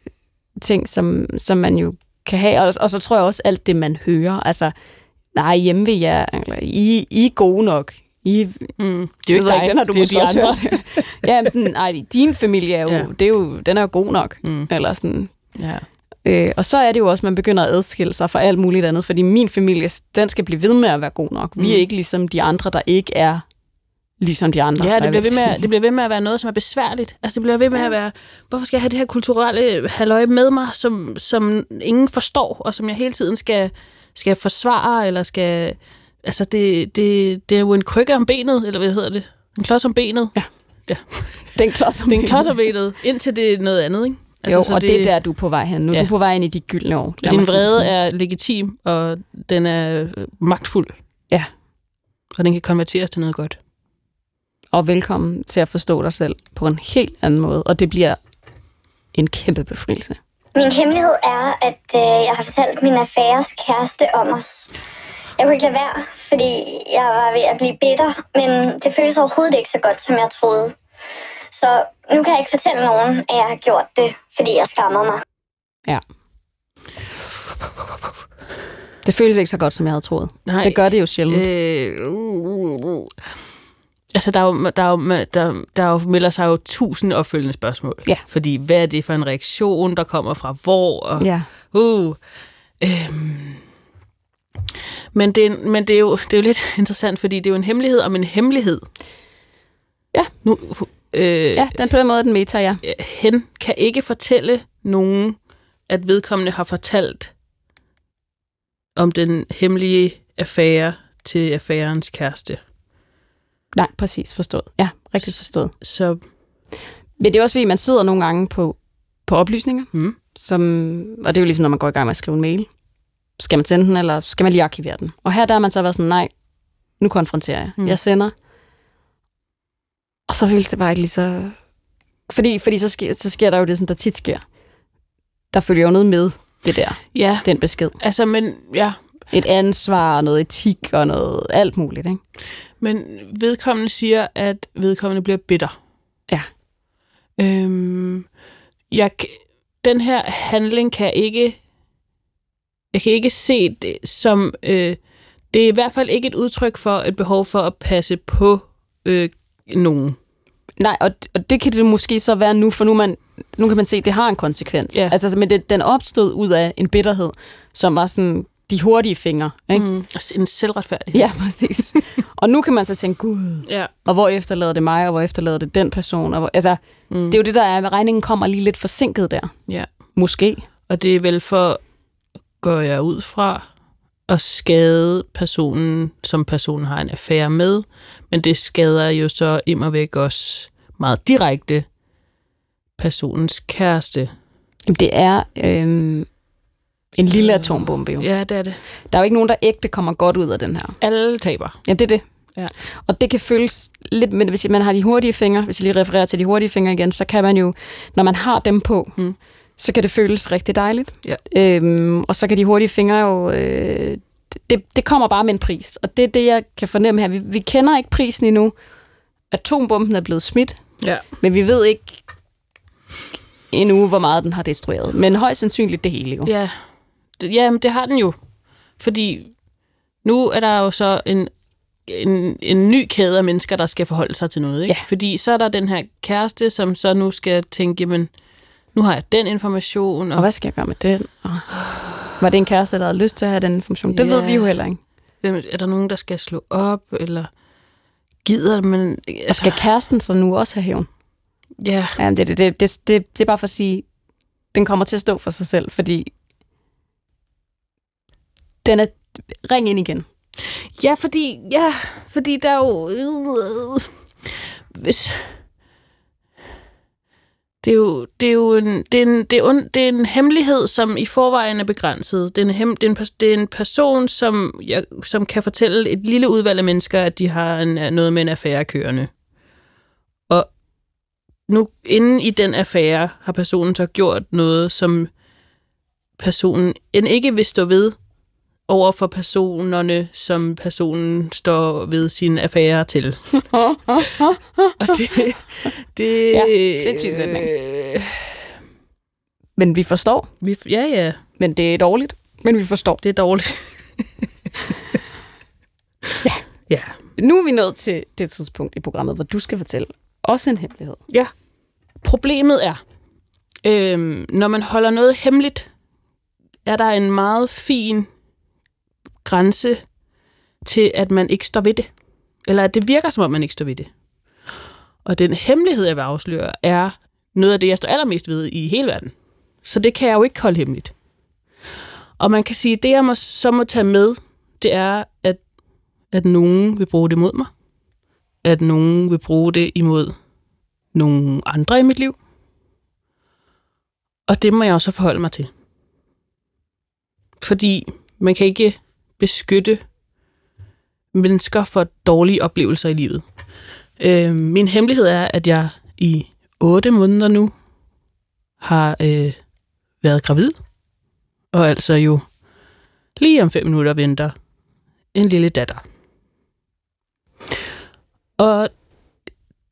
ting, som, som man jo kan have, og, og så tror jeg også alt det, man hører. Altså, nej, hjemme ved jer, eller, I, I er gode nok. I, mm, det er jo ikke dig, ikke, det er de andre. ja, men sådan, ej, din familie er jo, ja. det er jo, den er jo god nok. Mm. Eller sådan. Ja. Øh, og så er det jo også, at man begynder at adskille sig fra alt muligt andet, fordi min familie, den skal blive ved med at være god nok. Mm. Vi er ikke ligesom de andre, der ikke er ligesom de andre. Ja, det bliver, ved med, det bliver ved med at være noget, som er besværligt. Altså, det bliver ved med ja. at være, hvorfor skal jeg have det her kulturelle halløj med mig, som, som ingen forstår, og som jeg hele tiden skal, skal forsvare, eller skal... Altså, det, det, det er jo en krykke om benet, eller hvad hedder det? En klods om benet. Ja. ja. Den klods om benet. Den klods om benet, indtil det er noget andet, ikke? Altså, jo, og det, det er der, du er på vej hen. Nu ja. er du på vej ind i de gyldne år. Din vrede er legitim, og den er magtfuld. Ja. Og den kan konverteres til noget godt. Og velkommen til at forstå dig selv på en helt anden måde, og det bliver en kæmpe befrielse. Min hemmelighed er, at øh, jeg har fortalt min affæres kæreste om os. Jeg kunne ikke lade være, fordi jeg var ved at blive bitter, men det føles overhovedet ikke så godt, som jeg troede. Så nu kan jeg ikke fortælle nogen, at jeg har gjort det, fordi jeg skammer mig. Ja. Det føles ikke så godt, som jeg havde troet. Nej. Det gør det jo sjældent. Øh, uh, uh, uh. Altså, der, er jo, der, er jo, der, der er jo, melder sig jo tusind opfølgende spørgsmål. Ja. Fordi, hvad er det for en reaktion, der kommer fra hvor? Og, ja. Uh, øhm. Men, det, men det, er jo, det er jo lidt interessant, fordi det er jo en hemmelighed om en hemmelighed. Ja. Nu, Øh, ja, den på den måde, den meta, ja. Hen kan ikke fortælle nogen, at vedkommende har fortalt om den hemmelige affære til affærens kæreste. Nej, præcis forstået. Ja, rigtigt forstået. Så... Men det er også fordi, man sidder nogle gange på, på oplysninger, mm. som, og det er jo ligesom, når man går i gang med at skrive en mail. Skal man sende den, eller skal man lige arkivere den? Og her der har man så været sådan, nej, nu konfronterer jeg. Mm. Jeg sender, og så føles det bare ikke lige så... Fordi, fordi så, sker, så sker der jo det, som der tit sker. Der følger jo noget med det der. Ja. Den besked. Altså, men ja. Et ansvar, noget etik og noget alt muligt, ikke? Men vedkommende siger, at vedkommende bliver bitter. Ja. Øhm, jeg, den her handling kan ikke... Jeg kan ikke se det som... Øh, det er i hvert fald ikke et udtryk for et behov for at passe på øh, nogen. Nej, og, og det kan det måske så være nu, for nu, man, nu kan man se, at det har en konsekvens. Ja. Altså, men det, den opstod ud af en bitterhed, som var sådan de hurtige fingre. Ikke? Mm. En selvretfærdighed. Ja, præcis. og nu kan man så tænke, gud, Ja. og hvor efterlader det mig, og hvor efterlader det den person? Og hvor, altså, mm. det er jo det, der er, at regningen kommer lige lidt forsinket der. ja. Måske. Og det er vel for, går jeg ud fra, at skade personen, som personen har en affære med. Men det skader jo så immer væk også meget direkte personens kæreste. Jamen, det er øhm, en lille atombombe jo. Ja, det er det. Der er jo ikke nogen, der ægte kommer godt ud af den her. Alle taber. Ja, det er det. Ja. Og det kan føles lidt, men hvis man har de hurtige fingre, hvis jeg lige refererer til de hurtige fingre igen, så kan man jo, når man har dem på, Mm. så kan det føles rigtig dejligt. Ja. Øhm, og så kan de hurtige fingre jo, øh, det, det kommer bare med en pris. Og det er det, jeg kan fornemme her. Vi, vi kender ikke prisen endnu. Atombomben er blevet smidt, Ja. men vi ved ikke endnu, hvor meget den har destrueret. Men højst sandsynligt det hele jo. Ja, ja, men det har den jo. Fordi nu er der jo så en, en, en ny kæde af mennesker, der skal forholde sig til noget. Ikke? Ja. Fordi så er der den her kæreste, som så nu skal tænke, jamen, nu har jeg den information. Og Og hvad skal jeg gøre med den? Og var det en kæreste, der havde lyst til at have den information? Det Ja. ved vi jo heller ikke. hvem, er der nogen, der skal slå op? Eller gider man... Og Altså, skal kæresten så nu også have hævn? ja, Ja, det, det, det, det, det, det er bare for at sige, den kommer til at stå for sig selv, fordi den er... Ring ind igen. Ja, fordi, ja, fordi der er jo... Hvis, det er jo, det er jo en, det er en, det er en, det er en hemmelighed, som i forvejen er begrænset. Det er en, hem, det er en, det er en person, som, jeg, som kan fortælle et lille udvalg af mennesker, at de har en, noget med en affære kørende. Og nu, inden i den affære, har personen så gjort noget, som personen end ikke vil stå ved, over for personerne, som personen står ved sin affære til. Og det, det, Ja, sætning. øh, Men vi forstår. vi, ja, ja, Men det er dårligt. Men vi forstår. det er dårligt. ja. Ja. Nu er vi nået til det tidspunkt i programmet, hvor du skal fortælle også en hemmelighed. Ja. Problemet er, øhm, når man holder noget hemmeligt, er der en meget fin grænse til, at man ikke står ved det. Eller at det virker, som om man ikke står ved det. Og den hemmelighed, jeg vil afsløre, er noget af det, jeg står allermest ved i hele verden. Så det kan jeg jo ikke holde hemmeligt. Og man kan sige, at det, jeg må, så må tage med, det er, at, at nogen vil bruge det mod mig. At nogen vil bruge det imod nogle andre i mit liv. Og det må jeg også forholde mig til. Fordi man kan ikke beskytte mennesker for dårlige oplevelser i livet. Øh, min hemmelighed er, at jeg i otte måneder nu har øh, været gravid, og altså jo lige om fem minutter venter en lille datter. Og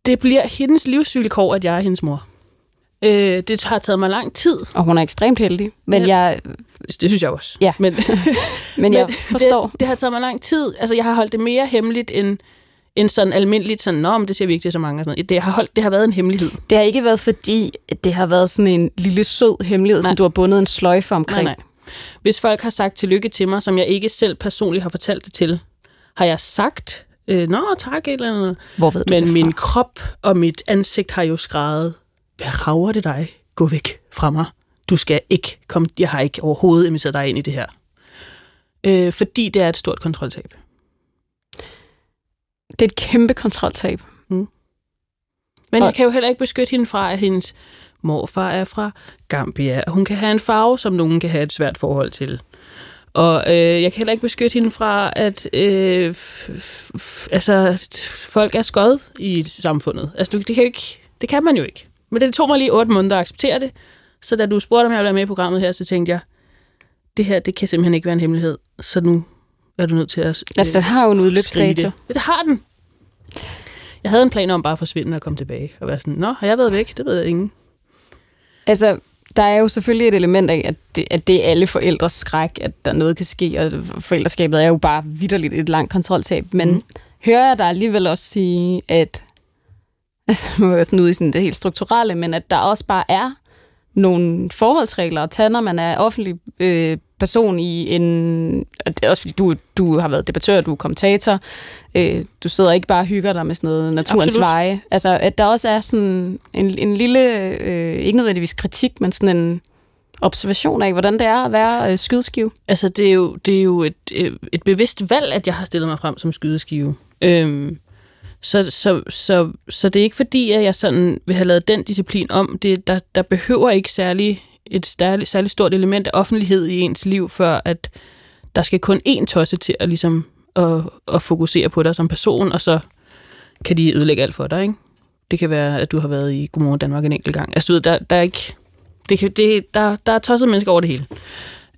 det bliver hendes livsvilkår, at jeg er hendes mor. Øh, det har taget mig lang tid. Og hun er ekstremt heldig. Men, Ja. jeg, Det synes jeg også. Ja. Men, men jeg forstår. Det, det har taget mig lang tid. Altså, jeg har holdt det mere hemmeligt end, end sådan almindeligt. Sådan, Nå, men det siger vi ikke til så mange. Og sådan noget. Det, har holdt, det har været en hemmelighed. Det har ikke været fordi, det har været sådan en lille sød hemmelighed, Nej. som du har bundet en sløjfe omkring. Nej, nej. Hvis folk har sagt tillykke til mig, som jeg ikke selv personligt har fortalt det til, har jeg sagt, øh, nå tak, eller andet. Hvor ved du Men min krop og mit ansigt har jo skrevet, hvad rager det dig? Gå væk fra mig. Du skal ikke komme, jeg har ikke overhovedet inviteret dig ind i det her. Øh, fordi det er et stort kontroltab. Det er et kæmpe kontroltab. Men Og- jeg kan jo heller ikke beskytte hende fra, at hendes morfar er fra Gambia, og hun kan have en farve, som nogen kan have et svært forhold til. Og øh, jeg kan heller ikke beskytte hende fra, at øh, altså, folk er skød i samfundet. Altså, det kan, ikke, det kan man jo ikke. Men det tog mig lige otte måneder at acceptere det. Så da du spurgte, om jeg ville være med i programmet her, så tænkte jeg, det her, det kan simpelthen ikke være en hemmelighed. Så nu er du nødt til at... Altså, den har jo en udløbsdato. det. Ja, det har den. Jeg havde en plan om bare at forsvinde og komme tilbage. Og være sådan, nå, har jeg været væk? Det ved jeg ingen. Altså, der er jo selvfølgelig et element af, at det, at det er alle forældres skræk, at der noget kan ske, og forældreskabet er jo bare vidderligt et langt kontroltab. Men mm. hører jeg dig alligevel også sige, at altså nu er jeg sådan ude i sådan det helt strukturelle, men at der også bare er nogle forholdsregler at tage, når man er offentlig øh, person i en... og det er Også fordi du, du har været debattør, du er kommentator. Øh, du sidder ikke bare og hygger dig med sådan noget naturens Absolut. veje. Altså, at der også er sådan en, en lille, øh, ikke nødvendigvis kritik, men sådan en observation af, hvordan det er at være øh, skydeskive. Altså, det er jo, det er jo et, øh, et bevidst valg, at jeg har stillet mig frem som skydeskive. Øhm, så, så, så, så det er ikke fordi, at jeg sådan vil have lavet den disciplin om. Det, der, der behøver ikke særlig, et særlig, særlig stort element af offentlighed i ens liv, før at der skal kun én tosse til at, ligesom, at, at fokusere på dig som person, og så kan de ødelægge alt for dig. Ikke? Det kan være, at du har været i Godmorgen Danmark en enkelt gang. Altså, du ved, der, der er ikke... Det kan, det, der, der er tosset mennesker over det hele.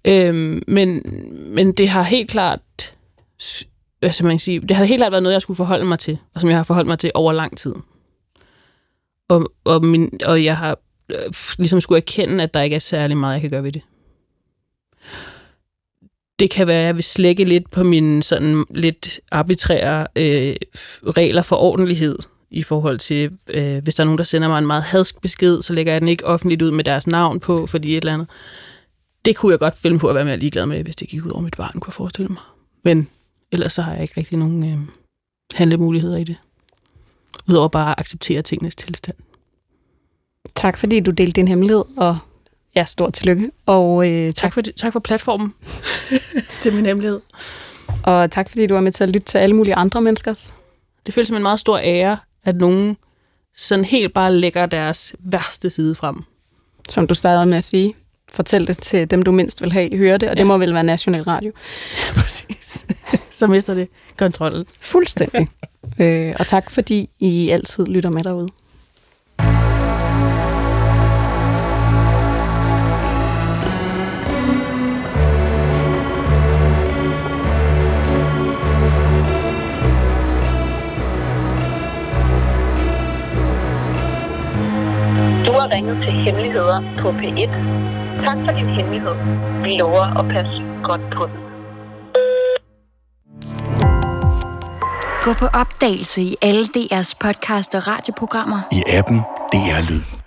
Øhm, men, men det har helt klart Øh, hvad skal man sige, det har helt klart været noget, jeg skulle forholde mig til, og som jeg har forholdt mig til over lang tid. Og, og, min, og jeg har øh, ligesom skulle erkende, at der ikke er særlig meget, jeg kan gøre ved det. Det kan være, at jeg vil slække lidt på mine sådan lidt arbitrære øh, regler for ordentlighed i forhold til, øh, hvis der er nogen, der sender mig en meget hadsk besked, så lægger jeg den ikke offentligt ud med deres navn på, fordi et eller andet. Det kunne jeg godt finde på at være mere ligeglad med, hvis det gik ud over mit barn, kunne jeg forestille mig. Men ellers så har jeg ikke rigtig nogen øh, handlemuligheder i det. Udover bare at acceptere tingenes tilstand. Tak fordi du delte din hemmelighed, og ja, stort tillykke. Og, øh, tak, Tak for, tak for platformen til min hemmelighed. og tak fordi du var med til at lytte til alle mulige andre menneskers. Det føles som en meget stor ære, at nogen sådan helt bare lægger deres værste side frem. Som du startede med at sige. Fortæl det til dem, du mindst vil have høre det, og ja. det må vel være National Radio. Præcis. Så mister det kontrollen. Fuldstændig. øh, og tak fordi I altid lytter med derude. Du har ringet til Hemmeligheder på P1. Tak for din hemmelighed. Vi lover at passe godt på den. Gå på opdagelse i alle DR's podcast og radioprogrammer. I appen DR Lyd.